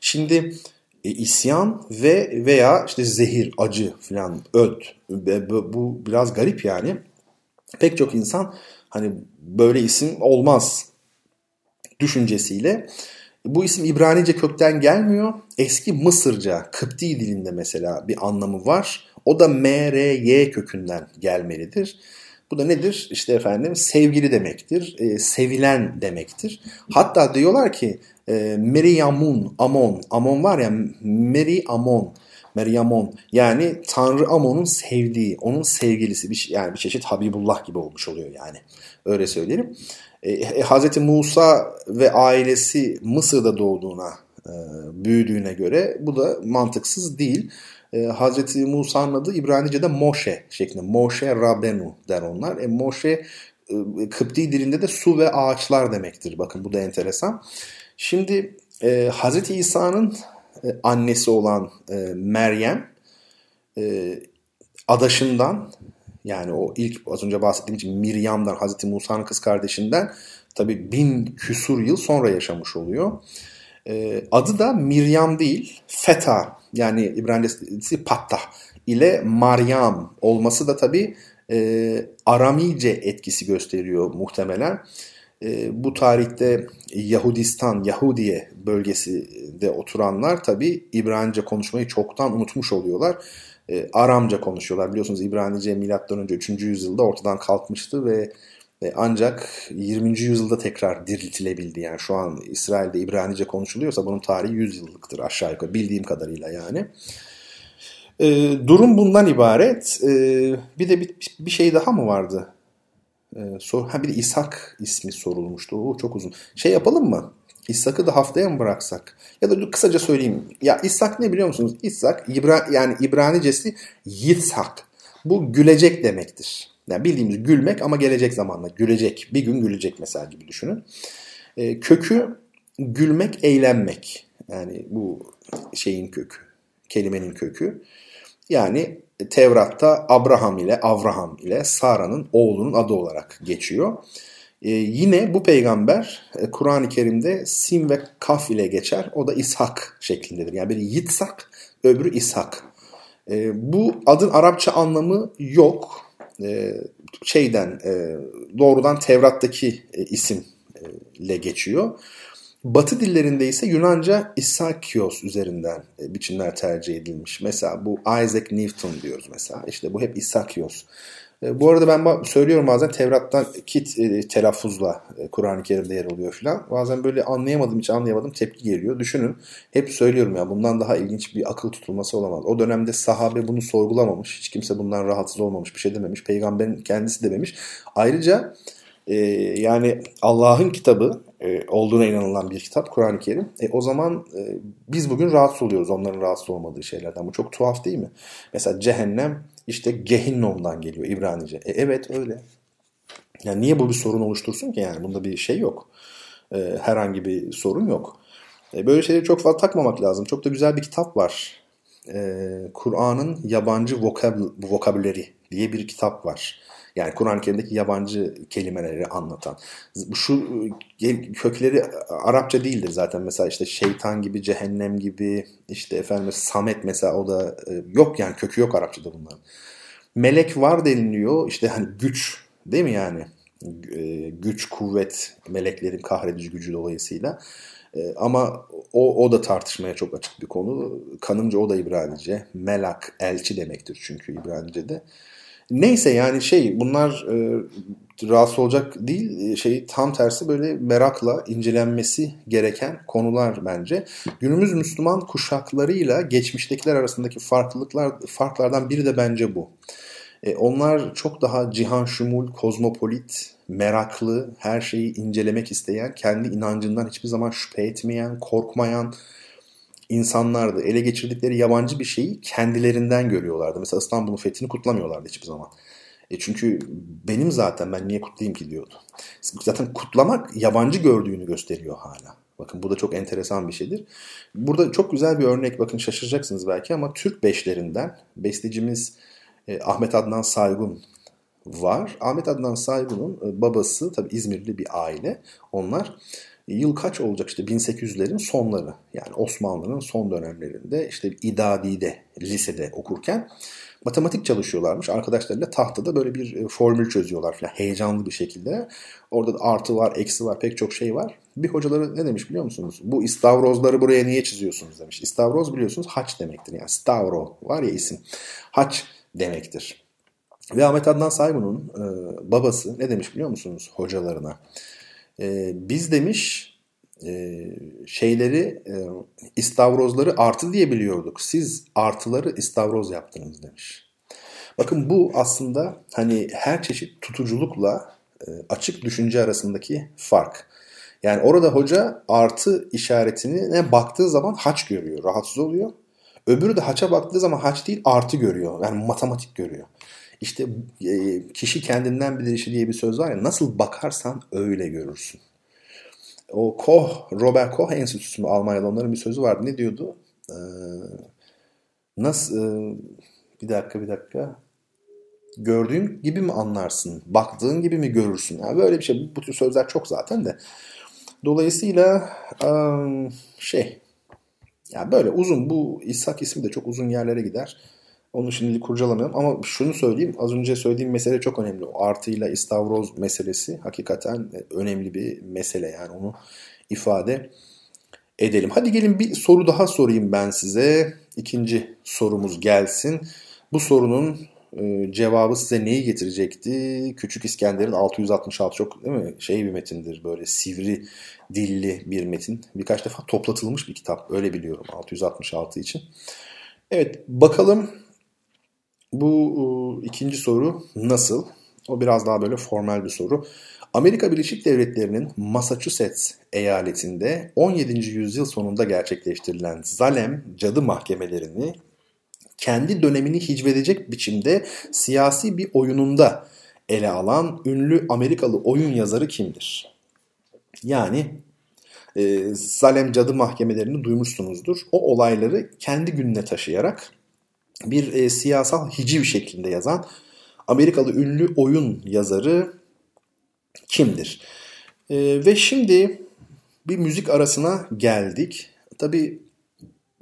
Şimdi e, isyan ve veya işte zehir, acı falan öd. Bu, bu biraz garip yani. Pek çok insan hani böyle isim olmaz düşüncesiyle bu isim İbranice kökten gelmiyor. Eski Mısırca, Kıpti dilinde mesela bir anlamı var. O da M-R-Y kökünden gelmelidir. Bu da nedir? İşte efendim sevgili demektir, e, sevilen demektir. Hatta diyorlar ki e, Meriamun, Amon, Amon var ya Meri Amon, Meryamon yani Tanrı Amon'un sevdiği, onun sevgilisi bir yani bir çeşit Habibullah gibi olmuş oluyor yani. Öyle söyleyelim. E, e, Hz. Musa ve ailesi Mısır'da doğduğuna, e, büyüdüğüne göre bu da mantıksız değil e, Hazreti Musa'nın adı İbranice'de Moşe şeklinde. Moşe Rabenu der onlar. E, Moşe e, Kıpti dilinde de su ve ağaçlar demektir. Bakın bu da enteresan. Şimdi e, Hazreti İsa'nın e, annesi olan e, Meryem e, adaşından yani o ilk az önce bahsettiğim için Miryam'dan Hazreti Musa'nın kız kardeşinden tabi bin küsur yıl sonra yaşamış oluyor. E, adı da Miryam değil Feta yani İbranicesi Patta ile Maryam olması da tabi e, Aramice etkisi gösteriyor muhtemelen. E, bu tarihte Yahudistan, Yahudiye bölgesinde oturanlar tabi İbranice konuşmayı çoktan unutmuş oluyorlar. E, Aramca konuşuyorlar. Biliyorsunuz İbranice milattan önce 3. yüzyılda ortadan kalkmıştı ve Ve ancak 20. yüzyılda tekrar diriltilebildi. Yani şu an İsrail'de İbranice konuşuluyorsa bunun tarihi 100 yıllıktır aşağı yukarı bildiğim kadarıyla yani. E, durum bundan ibaret. E, bir de bir, bir şey daha mı vardı? E, sor, ha bir de İshak ismi sorulmuştu. O çok uzun. Şey yapalım mı? İshak'ı da haftaya mı bıraksak? Ya da kısaca söyleyeyim. Ya İshak ne biliyor musunuz? İshak İbra, yani İbranicesi Yitzhak. Bu gülecek demektir. Yani bildiğimiz gülmek ama gelecek zamanla gülecek. Bir gün gülecek mesela gibi düşünün. E, kökü gülmek, eğlenmek. Yani bu şeyin kökü, kelimenin kökü. Yani Tevrat'ta Abraham ile Avraham ile Sara'nın oğlunun adı olarak geçiyor. Ee, yine bu peygamber e, Kur'an-ı Kerim'de Sim ve Kaf ile geçer. O da İshak şeklindedir. Yani biri Yitzhak, öbürü İshak. Ee, bu adın Arapça anlamı yok. Ee, şeyden e, doğrudan Tevrat'taki e, isimle geçiyor. Batı dillerinde ise Yunanca Isakios üzerinden e, biçimler tercih edilmiş. Mesela bu Isaac Newton diyoruz mesela. İşte bu hep Isakios. E, bu arada ben söylüyorum bazen Tevrat'tan kit e, telaffuzla e, Kur'an-ı Kerim'de yer alıyor filan. Bazen böyle anlayamadım hiç anlayamadım tepki geliyor. Düşünün hep söylüyorum ya bundan daha ilginç bir akıl tutulması olamaz. O dönemde sahabe bunu sorgulamamış. Hiç kimse bundan rahatsız olmamış bir şey dememiş. Peygamberin kendisi dememiş. Ayrıca e, yani Allah'ın kitabı e, olduğuna inanılan bir kitap Kur'an-ı Kerim. E, o zaman e, biz bugün rahatsız oluyoruz onların rahatsız olmadığı şeylerden. Bu çok tuhaf değil mi? Mesela cehennem işte Gehinnom'dan geliyor İbranice. E, evet öyle. Yani niye bu bir sorun oluştursun ki yani? Bunda bir şey yok. E, herhangi bir sorun yok. E, böyle şeyleri çok fazla takmamak lazım. Çok da güzel bir kitap var. E, Kur'an'ın yabancı vokab vokabüleri diye bir kitap var. Yani Kur'an-ı Kerim'deki yabancı kelimeleri anlatan. Şu kökleri Arapça değildir zaten. Mesela işte şeytan gibi, cehennem gibi, işte efendim Samet mesela o da e, yok yani kökü yok Arapçada bunların. Melek var deniliyor. İşte hani güç değil mi yani? E, güç, kuvvet, meleklerin kahredici gücü dolayısıyla. E, ama o, o da tartışmaya çok açık bir konu. Kanımca o da İbranice. Melak, elçi demektir çünkü İbranice'de. Neyse yani şey bunlar e, rahatsız olacak değil e, şey tam tersi böyle merakla incelenmesi gereken konular bence. Günümüz Müslüman kuşaklarıyla geçmiştekiler arasındaki farklılıklar farklardan biri de bence bu. E, onlar çok daha cihan şumul, kozmopolit, meraklı, her şeyi incelemek isteyen, kendi inancından hiçbir zaman şüphe etmeyen, korkmayan, insanlardı. Ele geçirdikleri yabancı bir şeyi kendilerinden görüyorlardı. Mesela İstanbul'un fethini kutlamıyorlardı hiçbir zaman. E çünkü benim zaten ben niye kutlayayım ki diyordu. Zaten kutlamak yabancı gördüğünü gösteriyor hala. Bakın bu da çok enteresan bir şeydir. Burada çok güzel bir örnek bakın şaşıracaksınız belki ama Türk beşlerinden bestecimiz e, Ahmet Adnan Saygun var. Ahmet Adnan Saygun'un e, babası tabi İzmirli bir aile. Onlar Yıl kaç olacak işte 1800'lerin sonları yani Osmanlı'nın son dönemlerinde işte İdadi'de lisede okurken matematik çalışıyorlarmış. Arkadaşlarıyla tahtada böyle bir e, formül çözüyorlar falan heyecanlı bir şekilde. Orada da artı var, eksi var, pek çok şey var. Bir hocaları ne demiş biliyor musunuz? Bu istavrozları buraya niye çiziyorsunuz demiş. İstavroz biliyorsunuz haç demektir. Yani stavro var ya isim. Haç demektir. Ve Ahmet Adnan Saygun'un e, babası ne demiş biliyor musunuz hocalarına? E, biz demiş e, şeyleri e, istavrozları artı diye biliyorduk. Siz artıları istavroz yaptınız demiş. Bakın bu aslında hani her çeşit tutuculukla e, açık düşünce arasındaki fark. Yani orada hoca artı işaretine baktığı zaman haç görüyor, rahatsız oluyor. Öbürü de haça baktığı zaman haç değil artı görüyor. Yani matematik görüyor. İşte e, kişi kendinden bilir işi diye bir söz var ya nasıl bakarsan öyle görürsün. O Koch, Robert Koch Enstitüsü mü Almanya'da onların bir sözü vardı. Ne diyordu? Ee, nasıl e, bir dakika bir dakika gördüğün gibi mi anlarsın? Baktığın gibi mi görürsün? Yani böyle bir şey. Bu tür sözler çok zaten de. Dolayısıyla şey ya böyle uzun bu İshak ismi de çok uzun yerlere gider. Onu şimdilik kurcalamıyorum ama şunu söyleyeyim. Az önce söylediğim mesele çok önemli. O artıyla istavroz meselesi hakikaten önemli bir mesele yani onu ifade edelim. Hadi gelin bir soru daha sorayım ben size. İkinci sorumuz gelsin. Bu sorunun e, cevabı size neyi getirecekti? Küçük İskender'in 666 çok değil mi? Şey bir metindir böyle sivri dilli bir metin. Birkaç defa toplatılmış bir kitap öyle biliyorum 666 için. Evet bakalım bu ikinci soru nasıl? O biraz daha böyle formal bir soru. Amerika Birleşik Devletleri'nin Massachusetts eyaletinde 17. yüzyıl sonunda gerçekleştirilen Zalem cadı mahkemelerini kendi dönemini hicvedecek biçimde siyasi bir oyununda ele alan ünlü Amerikalı oyun yazarı kimdir? Yani e, Zalem cadı mahkemelerini duymuşsunuzdur. O olayları kendi gününe taşıyarak bir e, siyasal hiciv şeklinde yazan Amerikalı ünlü oyun yazarı kimdir? E, ve şimdi bir müzik arasına geldik. Tabi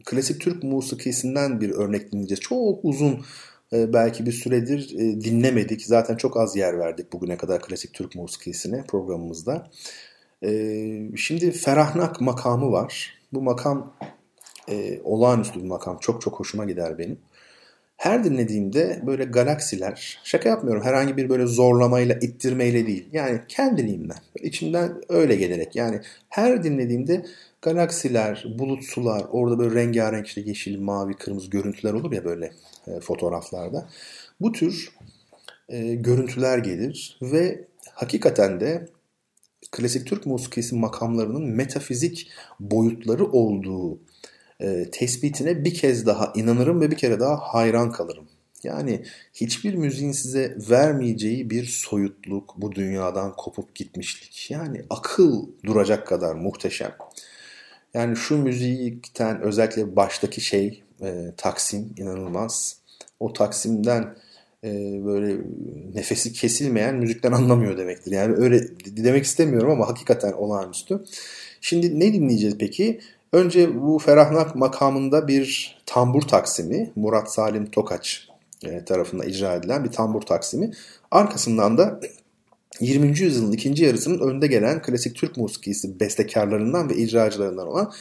klasik Türk musikisinden bir örnek dinleyeceğiz. Çok uzun e, belki bir süredir e, dinlemedik. Zaten çok az yer verdik bugüne kadar klasik Türk musikisine programımızda. E, şimdi Ferahnak makamı var. Bu makam e, olağanüstü bir makam. Çok çok hoşuma gider benim. Her dinlediğimde böyle galaksiler, şaka yapmıyorum herhangi bir böyle zorlamayla, ittirmeyle değil. Yani kendiliğimden, içimden öyle gelerek. Yani her dinlediğimde galaksiler, bulut sular, orada böyle rengarenk işte yeşil, mavi, kırmızı görüntüler olur ya böyle e, fotoğraflarda. Bu tür e, görüntüler gelir ve hakikaten de klasik Türk musikisi makamlarının metafizik boyutları olduğu e, tespitine bir kez daha inanırım ve bir kere daha hayran kalırım. Yani hiçbir müziğin size vermeyeceği bir soyutluk, bu dünyadan kopup gitmişlik. Yani akıl duracak kadar muhteşem. Yani şu müzikten özellikle baştaki şey e, Taksim inanılmaz. O Taksim'den e, böyle nefesi kesilmeyen müzikten anlamıyor demektir. Yani öyle demek istemiyorum ama hakikaten olağanüstü. Şimdi ne dinleyeceğiz peki? Önce bu Ferahnak makamında bir tambur taksimi Murat Salim Tokaç e, tarafından icra edilen bir tambur taksimi. Arkasından da 20. yüzyılın ikinci yarısının önde gelen klasik Türk musikisi bestekarlarından ve icracılarından olan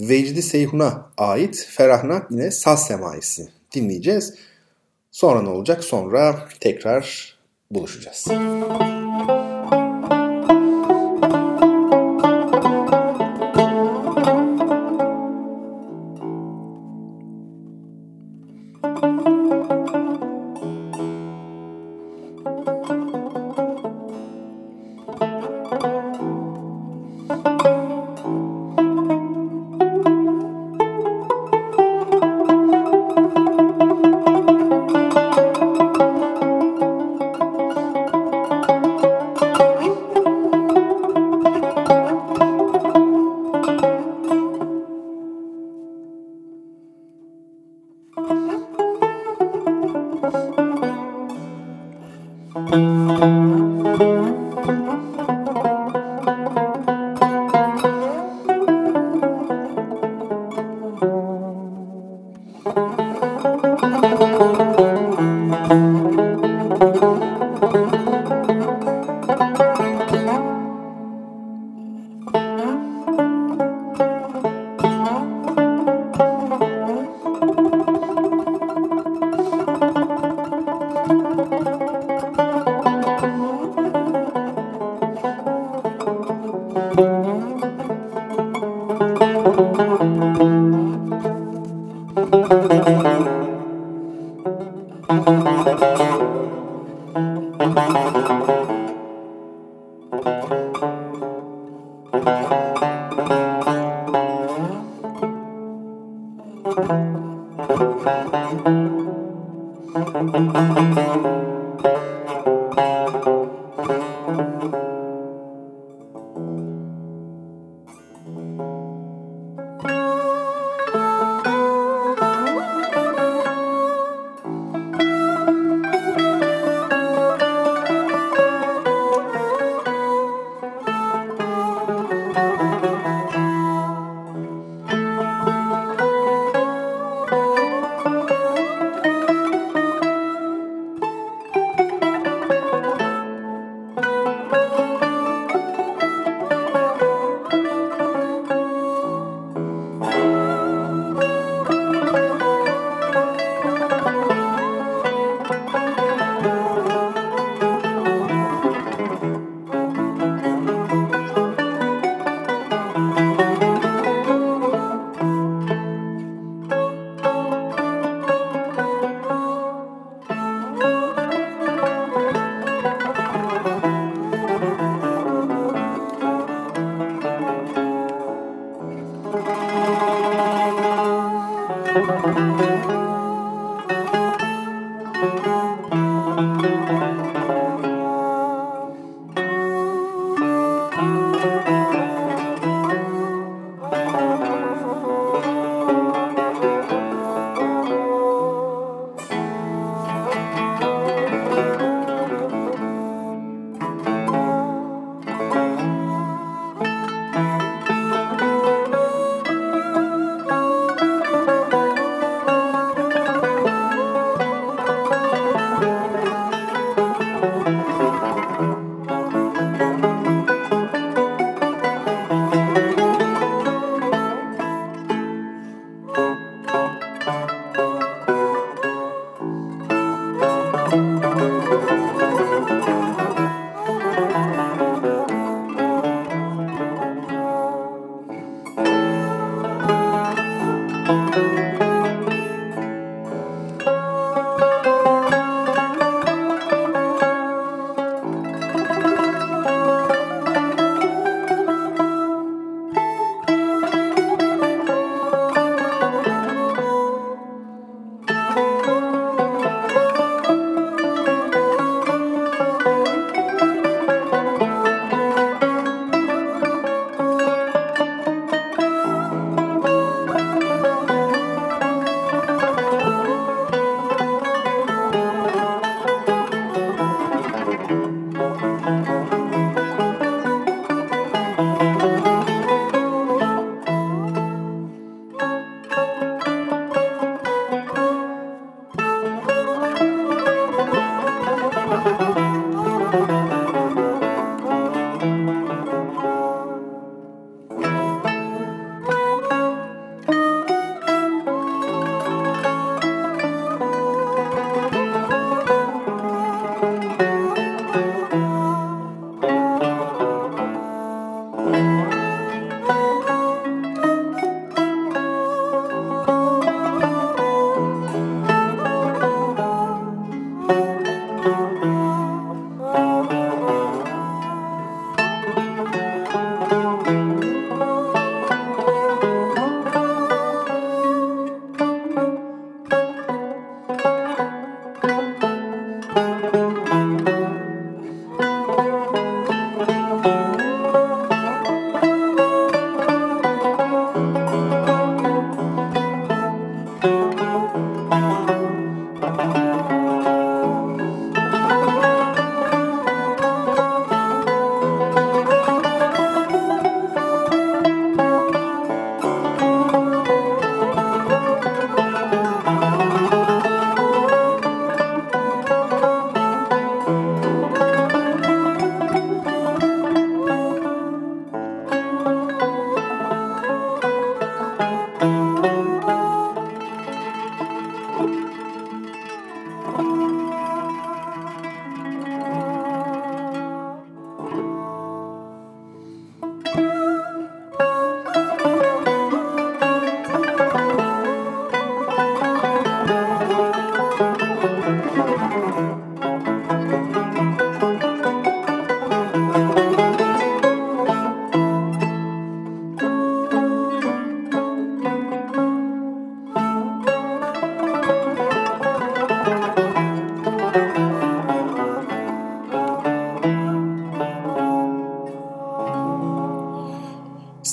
Vecdi Seyhun'a ait Ferahnak yine saz semaisi dinleyeceğiz. Sonra ne olacak? Sonra tekrar buluşacağız. Müzik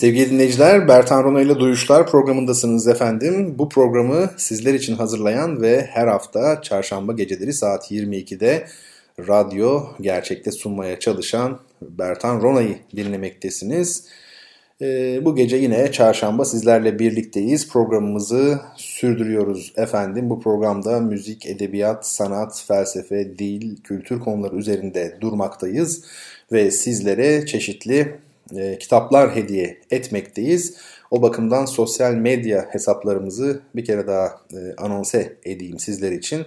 Sevgili dinleyiciler, Bertan Rona ile Duyuşlar programındasınız efendim. Bu programı sizler için hazırlayan ve her hafta çarşamba geceleri saat 22'de radyo gerçekte sunmaya çalışan Bertan Rona'yı dinlemektesiniz. Ee, bu gece yine çarşamba sizlerle birlikteyiz. Programımızı sürdürüyoruz efendim. Bu programda müzik, edebiyat, sanat, felsefe, dil, kültür konuları üzerinde durmaktayız. Ve sizlere çeşitli e, kitaplar hediye etmekteyiz. O bakımdan sosyal medya hesaplarımızı bir kere daha e, anonse edeyim sizler için.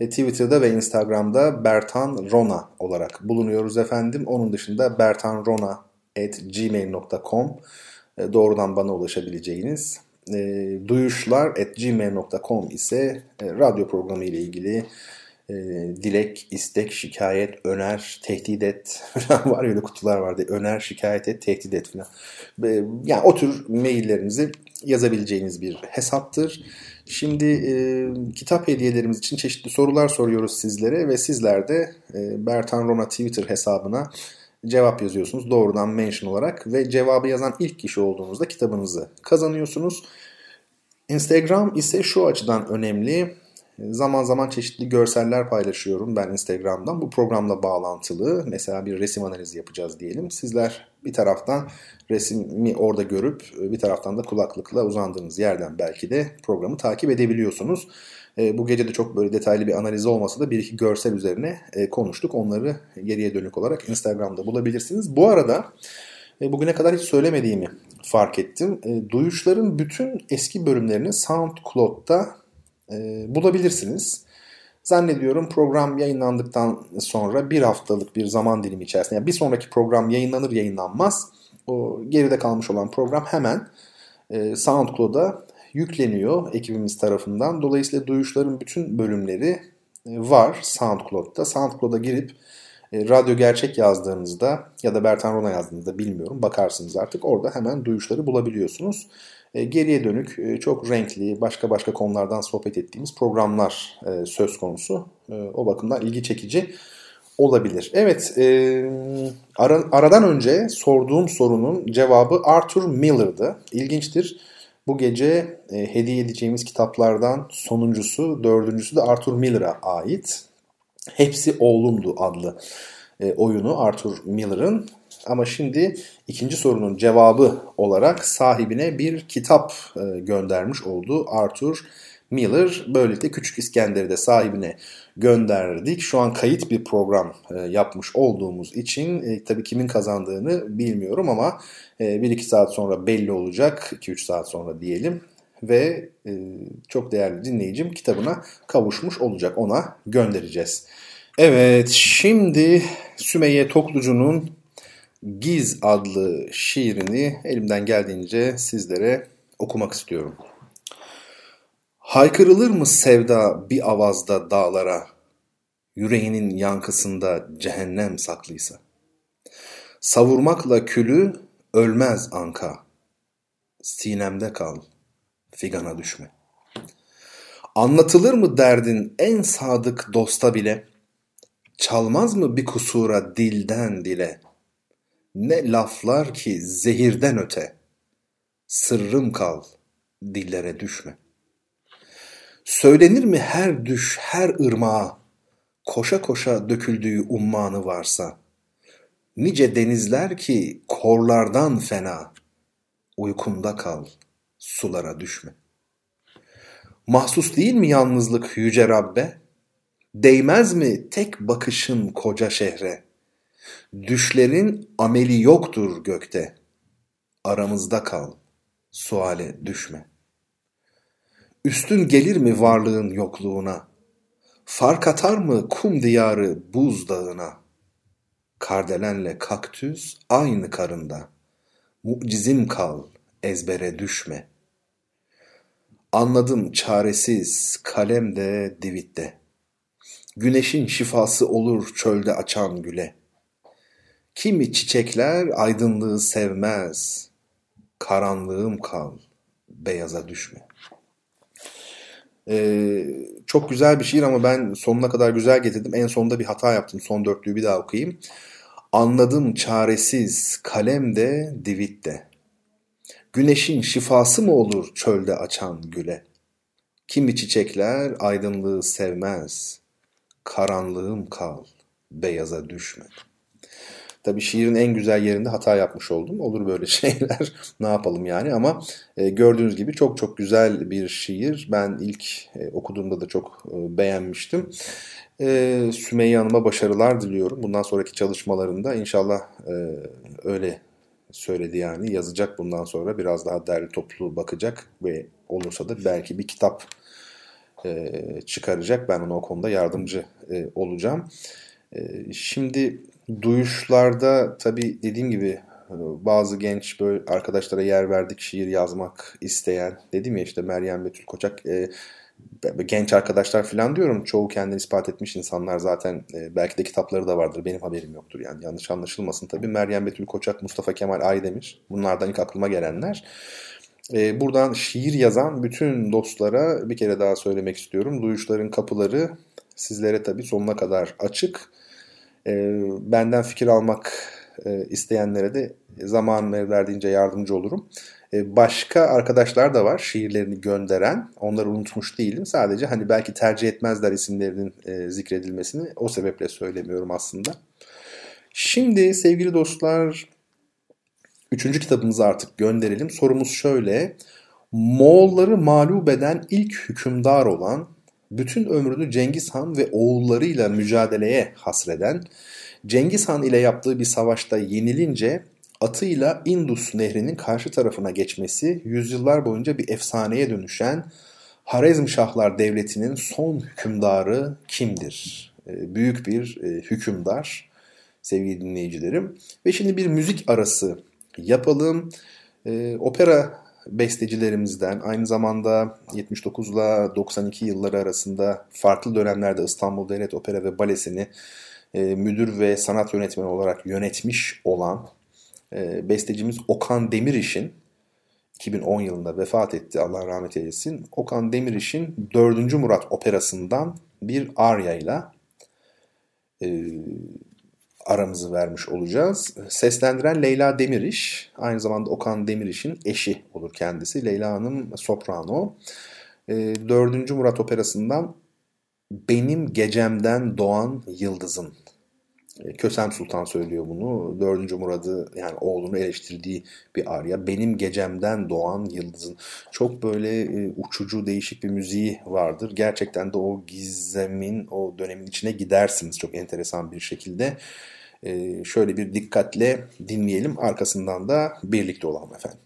E, Twitter'da ve Instagram'da Bertan Rona olarak bulunuyoruz efendim. Onun dışında bertanrona.gmail.com e, doğrudan bana ulaşabileceğiniz. E, duyuşlar.gmail.com ise e, radyo programı ile ilgili e, dilek, istek, şikayet, öner, tehdit et falan var öyle kutular vardı. Öner, şikayet et, tehdit et falan. E, yani o tür maillerinizi yazabileceğiniz bir hesaptır. Şimdi e, kitap hediyelerimiz için çeşitli sorular soruyoruz sizlere ve sizler de e, Bertan Rona Twitter hesabına cevap yazıyorsunuz doğrudan mention olarak ve cevabı yazan ilk kişi olduğunuzda kitabınızı kazanıyorsunuz. Instagram ise şu açıdan önemli. Zaman zaman çeşitli görseller paylaşıyorum ben Instagram'dan. Bu programla bağlantılı. Mesela bir resim analizi yapacağız diyelim. Sizler bir taraftan resmi orada görüp bir taraftan da kulaklıkla uzandığınız yerden belki de programı takip edebiliyorsunuz. E, bu gece de çok böyle detaylı bir analiz olmasa da bir iki görsel üzerine e, konuştuk. Onları geriye dönük olarak Instagram'da bulabilirsiniz. Bu arada e, bugüne kadar hiç söylemediğimi fark ettim. Duyuşların bütün eski bölümlerini SoundCloud'da bulabilirsiniz. Zannediyorum program yayınlandıktan sonra bir haftalık bir zaman dilimi içerisinde yani bir sonraki program yayınlanır yayınlanmaz o geride kalmış olan program hemen SoundCloud'a yükleniyor ekibimiz tarafından. Dolayısıyla duyuşların bütün bölümleri e, var SoundCloud'da. SoundCloud'a girip e, radyo gerçek yazdığınızda ya da Bertan Rona yazdığınızda bilmiyorum bakarsınız artık orada hemen duyuşları bulabiliyorsunuz. E, geriye dönük çok renkli başka başka konulardan sohbet ettiğimiz programlar söz konusu. O bakımdan ilgi çekici olabilir. Evet aradan önce sorduğum sorunun cevabı Arthur Miller'dı. İlginçtir. Bu gece e, hediye edeceğimiz kitaplardan sonuncusu, dördüncüsü de Arthur Miller'a ait. Hepsi Oğlumdu adlı e, oyunu Arthur Miller'ın. Ama şimdi ikinci sorunun cevabı olarak sahibine bir kitap e, göndermiş oldu Arthur Miller. Böylelikle Küçük İskender'i de sahibine gönderdik. Şu an kayıt bir program e, yapmış olduğumuz için e, tabii kimin kazandığını bilmiyorum ama e, 1-2 saat sonra belli olacak. 2-3 saat sonra diyelim. Ve e, çok değerli dinleyicim kitabına kavuşmuş olacak. Ona göndereceğiz. Evet şimdi Sümeyye Toklucu'nun Giz adlı şiirini elimden geldiğince sizlere okumak istiyorum. Haykırılır mı sevda bir avazda dağlara, yüreğinin yankısında cehennem saklıysa? Savurmakla külü ölmez anka, sinemde kal, figana düşme. Anlatılır mı derdin en sadık dosta bile, çalmaz mı bir kusura dilden dile? Ne laflar ki zehirden öte, sırrım kal, dillere düşme.'' Söylenir mi her düş, her ırmağa, koşa koşa döküldüğü ummanı varsa, nice denizler ki korlardan fena, uykunda kal, sulara düşme. Mahsus değil mi yalnızlık yüce Rabbe? Değmez mi tek bakışın koca şehre? Düşlerin ameli yoktur gökte. Aramızda kal, suale düşme. Üstün gelir mi varlığın yokluğuna? Fark atar mı kum diyarı buz dağına? Kardelenle kaktüs aynı karında. Mucizim kal, ezbere düşme. Anladım çaresiz, kalem de divitte. Güneşin şifası olur çölde açan güle. Kimi çiçekler aydınlığı sevmez. Karanlığım kal, beyaza düşme. Ee, çok güzel bir şiir ama ben sonuna kadar güzel getirdim. En sonunda bir hata yaptım. Son dörtlüğü bir daha okuyayım. Anladım çaresiz kalem de divit de. Güneşin şifası mı olur çölde açan güle? Kimi çiçekler aydınlığı sevmez. Karanlığım kal, beyaza düşme. Tabii şiirin en güzel yerinde hata yapmış oldum. Olur böyle şeyler. ne yapalım yani ama e, gördüğünüz gibi çok çok güzel bir şiir. Ben ilk e, okuduğumda da çok e, beğenmiştim. E, Sümeyye Hanım'a başarılar diliyorum. Bundan sonraki çalışmalarında inşallah e, öyle söyledi yani. Yazacak bundan sonra biraz daha derli toplu bakacak ve olursa da belki bir kitap e, çıkaracak. Ben ona o konuda yardımcı e, olacağım. E, şimdi duyuşlarda tabii dediğim gibi e, bazı genç böyle arkadaşlara yer verdik şiir yazmak isteyen dedim ya işte Meryem Betül Koçak e, genç arkadaşlar falan diyorum. Çoğu kendini ispat etmiş insanlar zaten e, belki de kitapları da vardır. Benim haberim yoktur yani yanlış anlaşılmasın tabii. Meryem Betül Koçak, Mustafa Kemal Aydemir bunlardan ilk aklıma gelenler. E, buradan şiir yazan bütün dostlara bir kere daha söylemek istiyorum. Duyuşların kapıları sizlere tabii sonuna kadar açık. E, benden fikir almak e, isteyenlere de zaman verdiğince yardımcı olurum. E, başka arkadaşlar da var şiirlerini gönderen. Onları unutmuş değilim. Sadece hani belki tercih etmezler isimlerinin e, zikredilmesini. O sebeple söylemiyorum aslında. Şimdi sevgili dostlar üçüncü kitabımızı artık gönderelim. Sorumuz şöyle. Moğolları mağlup eden ilk hükümdar olan, bütün ömrünü Cengiz Han ve oğullarıyla mücadeleye hasreden, Cengiz Han ile yaptığı bir savaşta yenilince atıyla Indus nehrinin karşı tarafına geçmesi yüzyıllar boyunca bir efsaneye dönüşen Harezm Şahlar Devleti'nin son hükümdarı kimdir? Ee, büyük bir e, hükümdar sevgili dinleyicilerim. Ve şimdi bir müzik arası yapalım. Ee, opera bestecilerimizden aynı zamanda 79 ile 92 yılları arasında farklı dönemlerde İstanbul Devlet Opera ve Balesi'ni e, müdür ve sanat yönetmeni olarak yönetmiş olan e, bestecimiz Okan Demiriş'in 2010 yılında vefat etti Allah rahmet eylesin. Okan Demiriş'in 4. Murat operasından bir arya ile e, aramızı vermiş olacağız. Seslendiren Leyla Demiriş, aynı zamanda Okan Demiriş'in eşi olur kendisi. Leyla Hanım soprano. E, 4. Murat operasından Benim Gecemden Doğan Yıldızın Kösem Sultan söylüyor bunu. Dördüncü Murad'ı yani oğlunu eleştirdiği bir arya. Benim gecemden doğan yıldızın. Çok böyle e, uçucu değişik bir müziği vardır. Gerçekten de o gizemin o dönemin içine gidersiniz çok enteresan bir şekilde. E, şöyle bir dikkatle dinleyelim. Arkasından da birlikte olalım efendim.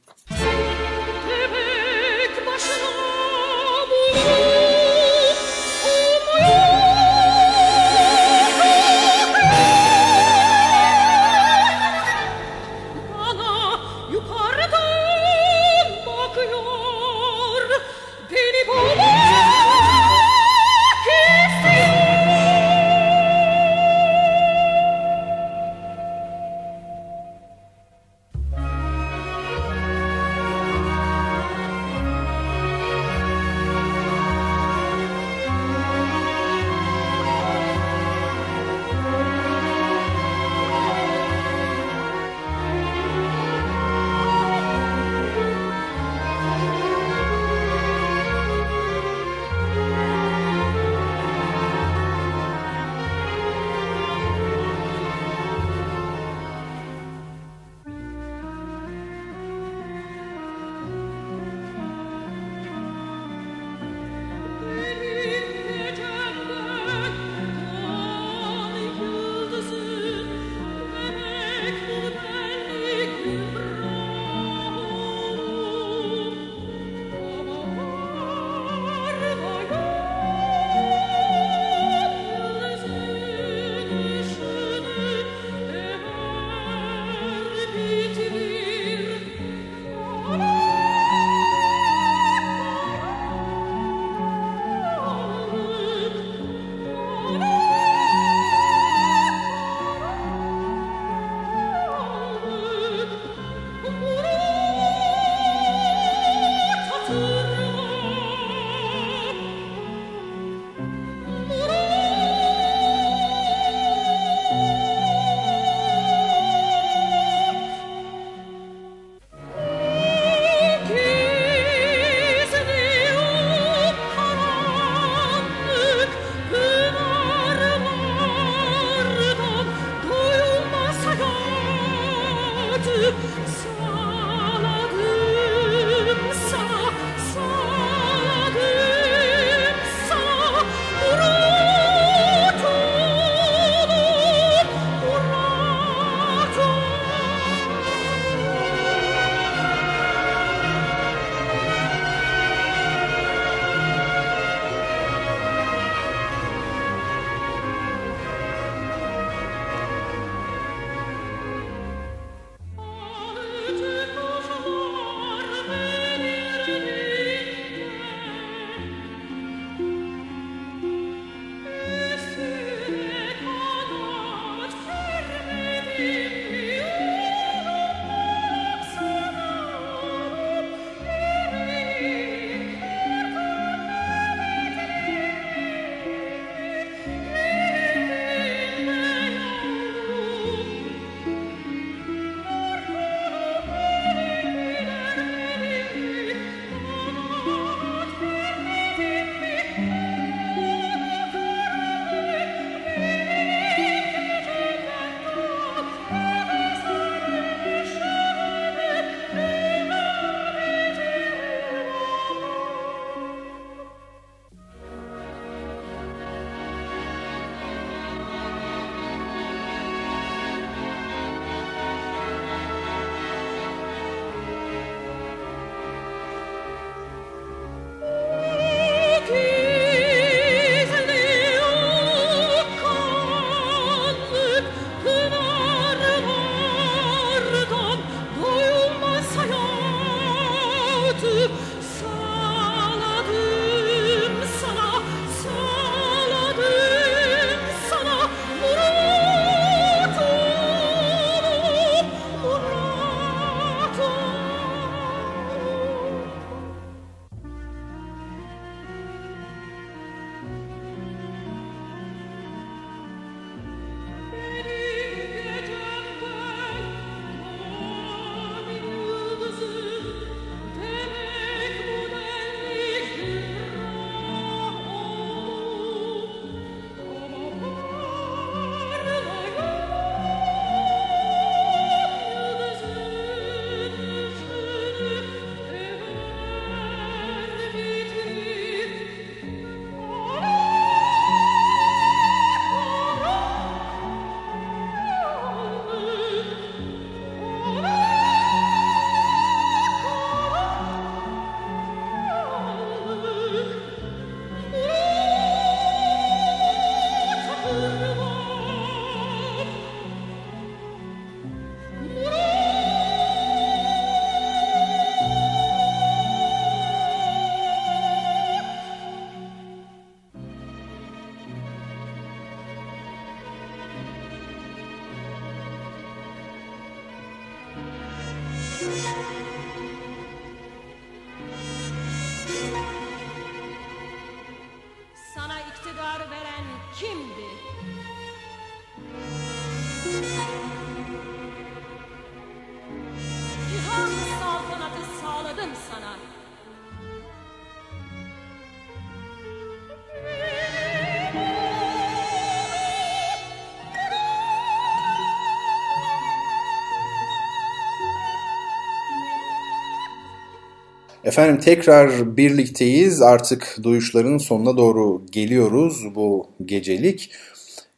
Efendim tekrar birlikteyiz. Artık duyuşların sonuna doğru geliyoruz bu gecelik.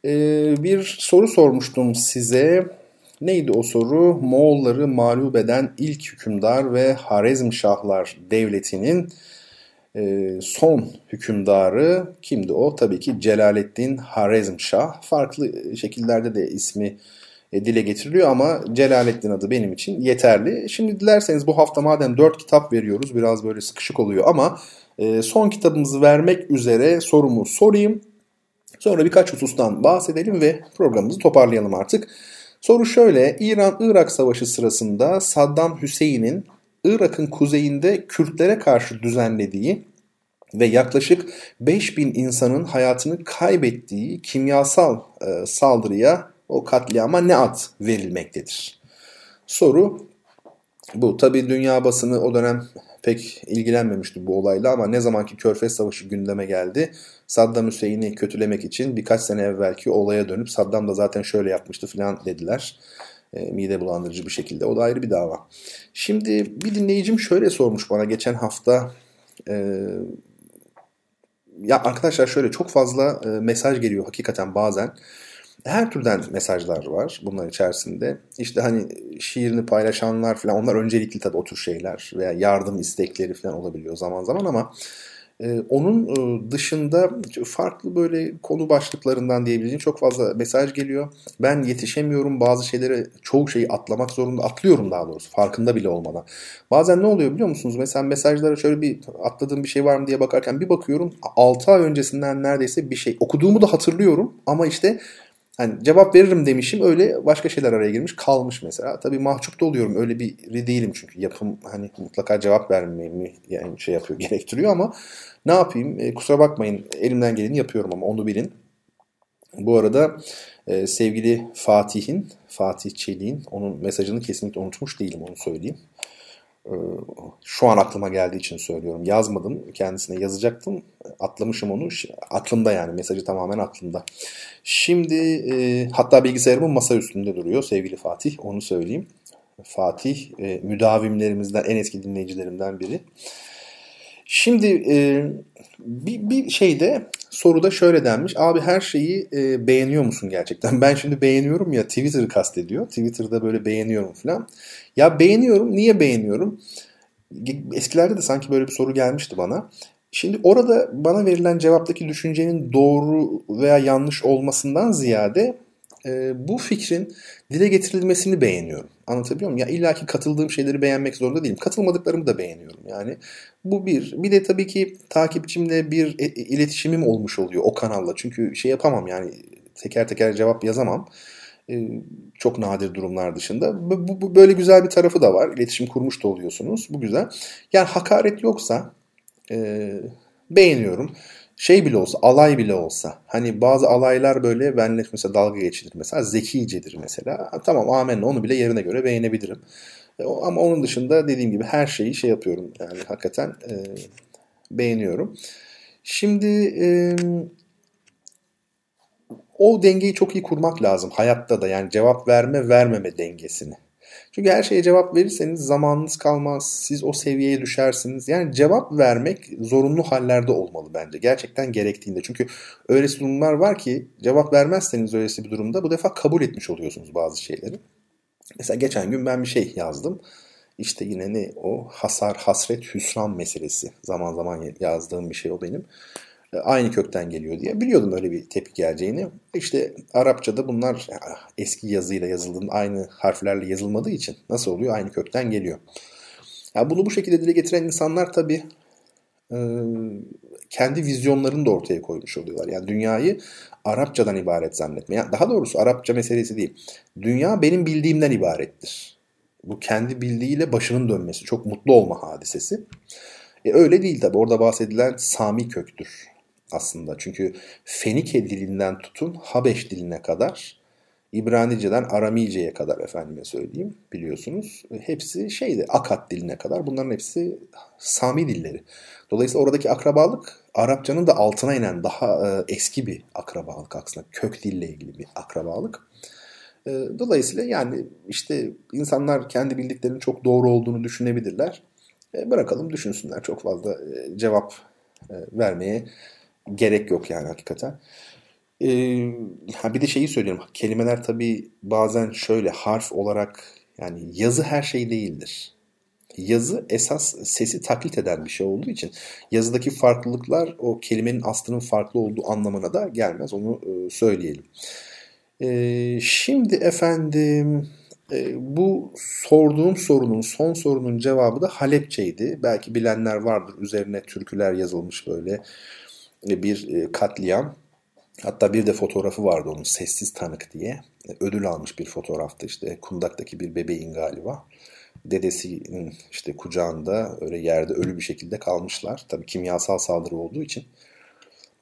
Ee, bir soru sormuştum size. Neydi o soru? Moğolları mağlup eden ilk hükümdar ve Harezmşahlar devletinin e, son hükümdarı kimdi o? Tabii ki Celaleddin Harezmşah. Farklı şekillerde de ismi dile getiriliyor ama Celaleddin adı benim için yeterli. Şimdi dilerseniz bu hafta madem 4 kitap veriyoruz biraz böyle sıkışık oluyor ama e, son kitabımızı vermek üzere sorumu sorayım. Sonra birkaç husustan bahsedelim ve programımızı toparlayalım artık. Soru şöyle, İran-Irak savaşı sırasında Saddam Hüseyin'in Irak'ın kuzeyinde Kürtlere karşı düzenlediği ve yaklaşık 5000 insanın hayatını kaybettiği kimyasal e, saldırıya o katliama ne ad verilmektedir? Soru bu. Tabi dünya basını o dönem pek ilgilenmemişti bu olayla ama ne zamanki Körfez Savaşı gündeme geldi Saddam Hüseyin'i kötülemek için birkaç sene evvelki olaya dönüp Saddam da zaten şöyle yapmıştı filan dediler. E, mide bulandırıcı bir şekilde. O da ayrı bir dava. Şimdi bir dinleyicim şöyle sormuş bana geçen hafta e, ya arkadaşlar şöyle çok fazla e, mesaj geliyor hakikaten bazen her türden mesajlar var bunlar içerisinde. İşte hani şiirini paylaşanlar falan onlar öncelikli tabii o tür şeyler veya yardım istekleri falan olabiliyor zaman zaman ama e, onun e, dışında farklı böyle konu başlıklarından diyebileceğim çok fazla mesaj geliyor. Ben yetişemiyorum bazı şeyleri çoğu şeyi atlamak zorunda atlıyorum daha doğrusu farkında bile olmadan. Bazen ne oluyor biliyor musunuz? Mesela mesajlara şöyle bir atladığım bir şey var mı diye bakarken bir bakıyorum 6 ay öncesinden neredeyse bir şey okuduğumu da hatırlıyorum ama işte Hani cevap veririm demişim öyle başka şeyler araya girmiş kalmış mesela. Tabii mahcup da oluyorum öyle biri değilim çünkü yapım hani mutlaka cevap vermemi yani şey yapıyor gerektiriyor ama ne yapayım e, kusura bakmayın elimden geleni yapıyorum ama onu bilin. Bu arada e, sevgili Fatih'in, Fatih Çelik'in onun mesajını kesinlikle unutmuş değilim onu söyleyeyim. E, şu an aklıma geldiği için söylüyorum. Yazmadım kendisine yazacaktım. Atlamışım onu. Aklımda yani mesajı tamamen aklımda. Şimdi e, hatta bilgisayarımın masa üstünde duruyor sevgili Fatih onu söyleyeyim. Fatih e, müdavimlerimizden en eski dinleyicilerimden biri. Şimdi e, bir, bir şeyde soruda şöyle denmiş. Abi her şeyi e, beğeniyor musun gerçekten? Ben şimdi beğeniyorum ya Twitter'ı kastediyor. Twitter'da böyle beğeniyorum falan. Ya beğeniyorum. Niye beğeniyorum? Eskilerde de sanki böyle bir soru gelmişti bana. Şimdi orada bana verilen cevaptaki düşüncenin doğru veya yanlış olmasından ziyade e, bu fikrin dile getirilmesini beğeniyorum. Anlatabiliyor muyum? Ya illaki katıldığım şeyleri beğenmek zorunda değilim. Katılmadıklarımı da beğeniyorum yani. Bu bir. Bir de tabii ki takipçimle bir e, e, iletişimim olmuş oluyor o kanalla. Çünkü şey yapamam yani teker teker cevap yazamam. Ee, çok nadir durumlar dışında. Bu, böyle güzel bir tarafı da var. İletişim kurmuş da oluyorsunuz. Bu güzel. Yani hakaret yoksa e, beğeniyorum şey bile olsa, alay bile olsa. Hani bazı alaylar böyle benle mesela dalga geçilir mesela. Zekicedir mesela. Tamam amenna onu bile yerine göre beğenebilirim. E, ama onun dışında dediğim gibi her şeyi şey yapıyorum. Yani hakikaten e, beğeniyorum. Şimdi e, o dengeyi çok iyi kurmak lazım hayatta da. Yani cevap verme vermeme dengesini. Çünkü her şeye cevap verirseniz zamanınız kalmaz. Siz o seviyeye düşersiniz. Yani cevap vermek zorunlu hallerde olmalı bence. Gerçekten gerektiğinde. Çünkü öylesi durumlar var ki cevap vermezseniz öylesi bir durumda bu defa kabul etmiş oluyorsunuz bazı şeyleri. Mesela geçen gün ben bir şey yazdım. İşte yine ne o hasar, hasret, hüsran meselesi. Zaman zaman yazdığım bir şey o benim. E, aynı kökten geliyor diye biliyordum öyle bir tepki geleceğini. İşte Arapçada bunlar eski yazıyla yazıldığında aynı harflerle yazılmadığı için nasıl oluyor? Aynı kökten geliyor. Ya bunu bu şekilde dile getiren insanlar tabii kendi vizyonlarını da ortaya koymuş oluyorlar. Yani dünyayı Arapçadan ibaret zannetme. Yani daha doğrusu Arapça meselesi değil. Dünya benim bildiğimden ibarettir. Bu kendi bildiğiyle başının dönmesi. Çok mutlu olma hadisesi. E öyle değil tabi. Orada bahsedilen Sami köktür aslında. Çünkü Fenike dilinden tutun Habeş diline kadar İbranice'den Aramice'ye kadar efendime söyleyeyim biliyorsunuz. Hepsi şeydi Akat diline kadar bunların hepsi Sami dilleri. Dolayısıyla oradaki akrabalık Arapçanın da altına inen daha e, eski bir akrabalık aslında. Kök dille ilgili bir akrabalık. E, dolayısıyla yani işte insanlar kendi bildiklerinin çok doğru olduğunu düşünebilirler. E, bırakalım düşünsünler. Çok fazla e, cevap e, vermeye gerek yok yani hakikaten. Ee, bir de şeyi söylüyorum. Kelimeler tabii bazen şöyle harf olarak yani yazı her şey değildir. Yazı esas sesi taklit eden bir şey olduğu için yazıdaki farklılıklar o kelimenin aslının farklı olduğu anlamına da gelmez. Onu e, söyleyelim. Ee, şimdi efendim e, bu sorduğum sorunun son sorunun cevabı da Halepçeydi. Belki bilenler vardır. Üzerine türküler yazılmış böyle bir e, katliam. Hatta bir de fotoğrafı vardı onun sessiz tanık diye. E, ödül almış bir fotoğraftı işte kundaktaki bir bebeğin galiba. Dedesinin işte kucağında öyle yerde ölü bir şekilde kalmışlar. Tabii kimyasal saldırı olduğu için.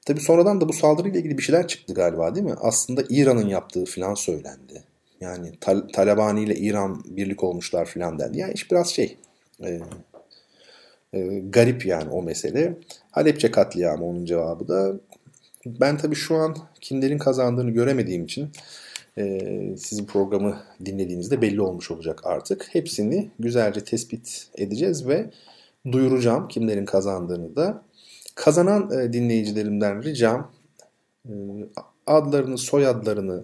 Tabii sonradan da bu saldırıyla ilgili bir şeyler çıktı galiba değil mi? Aslında İran'ın yaptığı filan söylendi. Yani Tal Talabani ile İran birlik olmuşlar filan dendi. Yani iş biraz şey e, e, garip yani o mesele. Halepçe katliamı onun cevabı da. Ben tabii şu an kimlerin kazandığını göremediğim için e, sizin programı dinlediğinizde belli olmuş olacak artık. Hepsini güzelce tespit edeceğiz ve duyuracağım kimlerin kazandığını da. Kazanan e, dinleyicilerimden ricam e, adlarını, soyadlarını,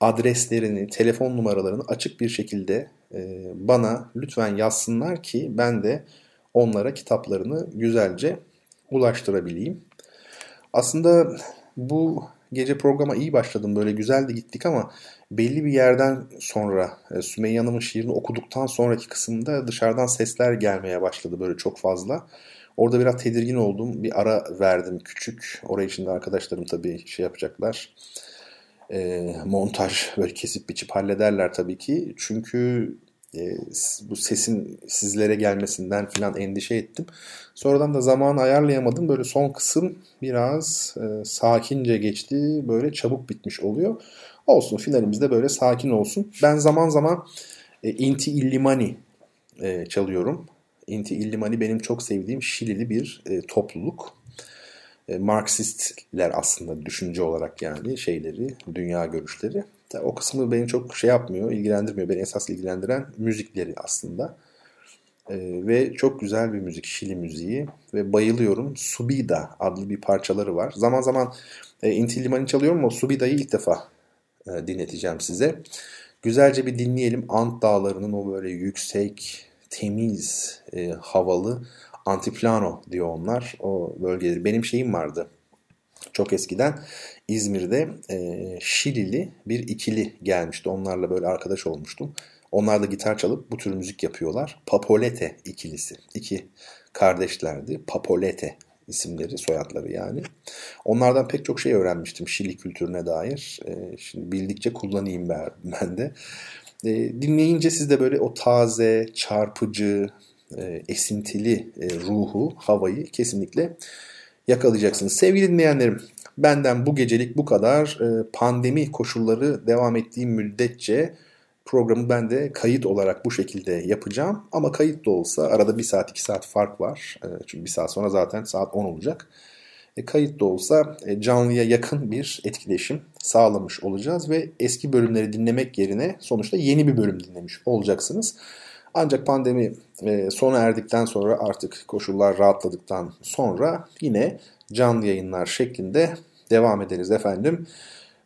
adreslerini, telefon numaralarını açık bir şekilde e, bana lütfen yazsınlar ki ben de onlara kitaplarını güzelce ulaştırabileyim. Aslında bu gece programa iyi başladım. Böyle güzeldi gittik ama belli bir yerden sonra e, Sümeyye Hanım'ın şiirini okuduktan sonraki kısımda dışarıdan sesler gelmeye başladı böyle çok fazla. Orada biraz tedirgin oldum. Bir ara verdim küçük. Oraya içinde arkadaşlarım tabii şey yapacaklar. e, montaj böyle kesip biçip hallederler tabii ki. Çünkü e, bu sesin sizlere gelmesinden falan endişe ettim. Sonradan da zaman ayarlayamadım. Böyle son kısım biraz e, sakince geçti. Böyle çabuk bitmiş oluyor. Olsun finalimizde böyle sakin olsun. Ben zaman zaman e, Inti Illimani e, çalıyorum. Inti Illimani benim çok sevdiğim Şilili bir e, topluluk. E, Marksistler aslında düşünce olarak yani şeyleri, dünya görüşleri. O kısmı beni çok şey yapmıyor, ilgilendirmiyor. Beni esas ilgilendiren müzikleri aslında. E, ve çok güzel bir müzik, Şili müziği. Ve bayılıyorum. Subida adlı bir parçaları var. Zaman zaman e, Inti çalıyorum ama Subida'yı ilk defa e, dinleteceğim size. Güzelce bir dinleyelim. Ant dağlarının o böyle yüksek, temiz, e, havalı Antiplano diyor onlar. O bölgeleri. Benim şeyim vardı. Çok eskiden İzmir'de e, Şilili bir ikili gelmişti. Onlarla böyle arkadaş olmuştum. Onlar da gitar çalıp bu tür müzik yapıyorlar. Papolete ikilisi. İki kardeşlerdi. Papolete isimleri, soyadları yani. Onlardan pek çok şey öğrenmiştim Şili kültürüne dair. E, şimdi bildikçe kullanayım ben, de. E, dinleyince siz de böyle o taze, çarpıcı, e, esintili e, ruhu, havayı kesinlikle yakalayacaksınız. Sevgili dinleyenlerim, benden bu gecelik bu kadar. E, pandemi koşulları devam ettiği müddetçe programı ben de kayıt olarak bu şekilde yapacağım. Ama kayıt da olsa arada bir saat iki saat fark var. E, çünkü bir saat sonra zaten saat 10 olacak. E, kayıt da olsa e, canlıya yakın bir etkileşim sağlamış olacağız ve eski bölümleri dinlemek yerine sonuçta yeni bir bölüm dinlemiş olacaksınız. Ancak pandemi e, sona erdikten sonra artık koşullar rahatladıktan sonra yine canlı yayınlar şeklinde devam ederiz efendim.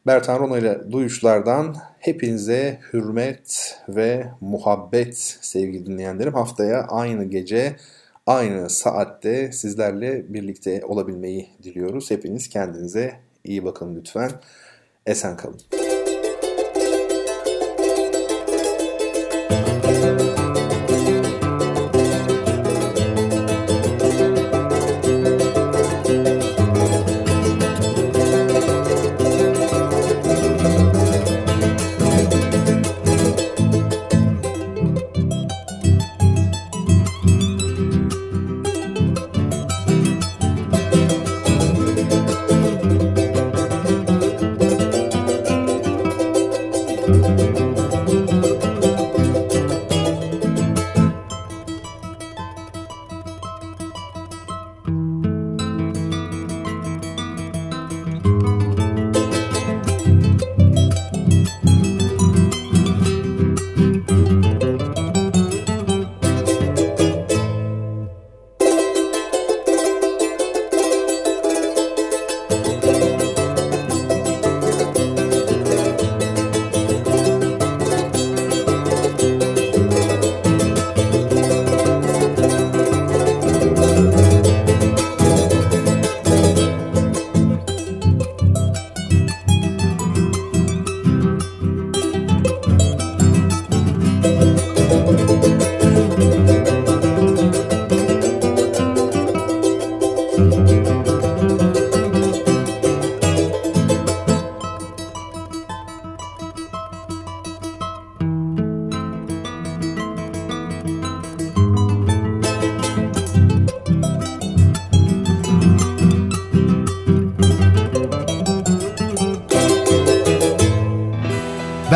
Bertan Rona ile Duyuşlardan hepinize hürmet ve muhabbet sevgili dinleyenlerim. Haftaya aynı gece aynı saatte sizlerle birlikte olabilmeyi diliyoruz. Hepiniz kendinize iyi bakın lütfen. Esen kalın.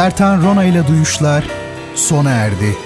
Bertan Rona ile Duyuşlar sona erdi.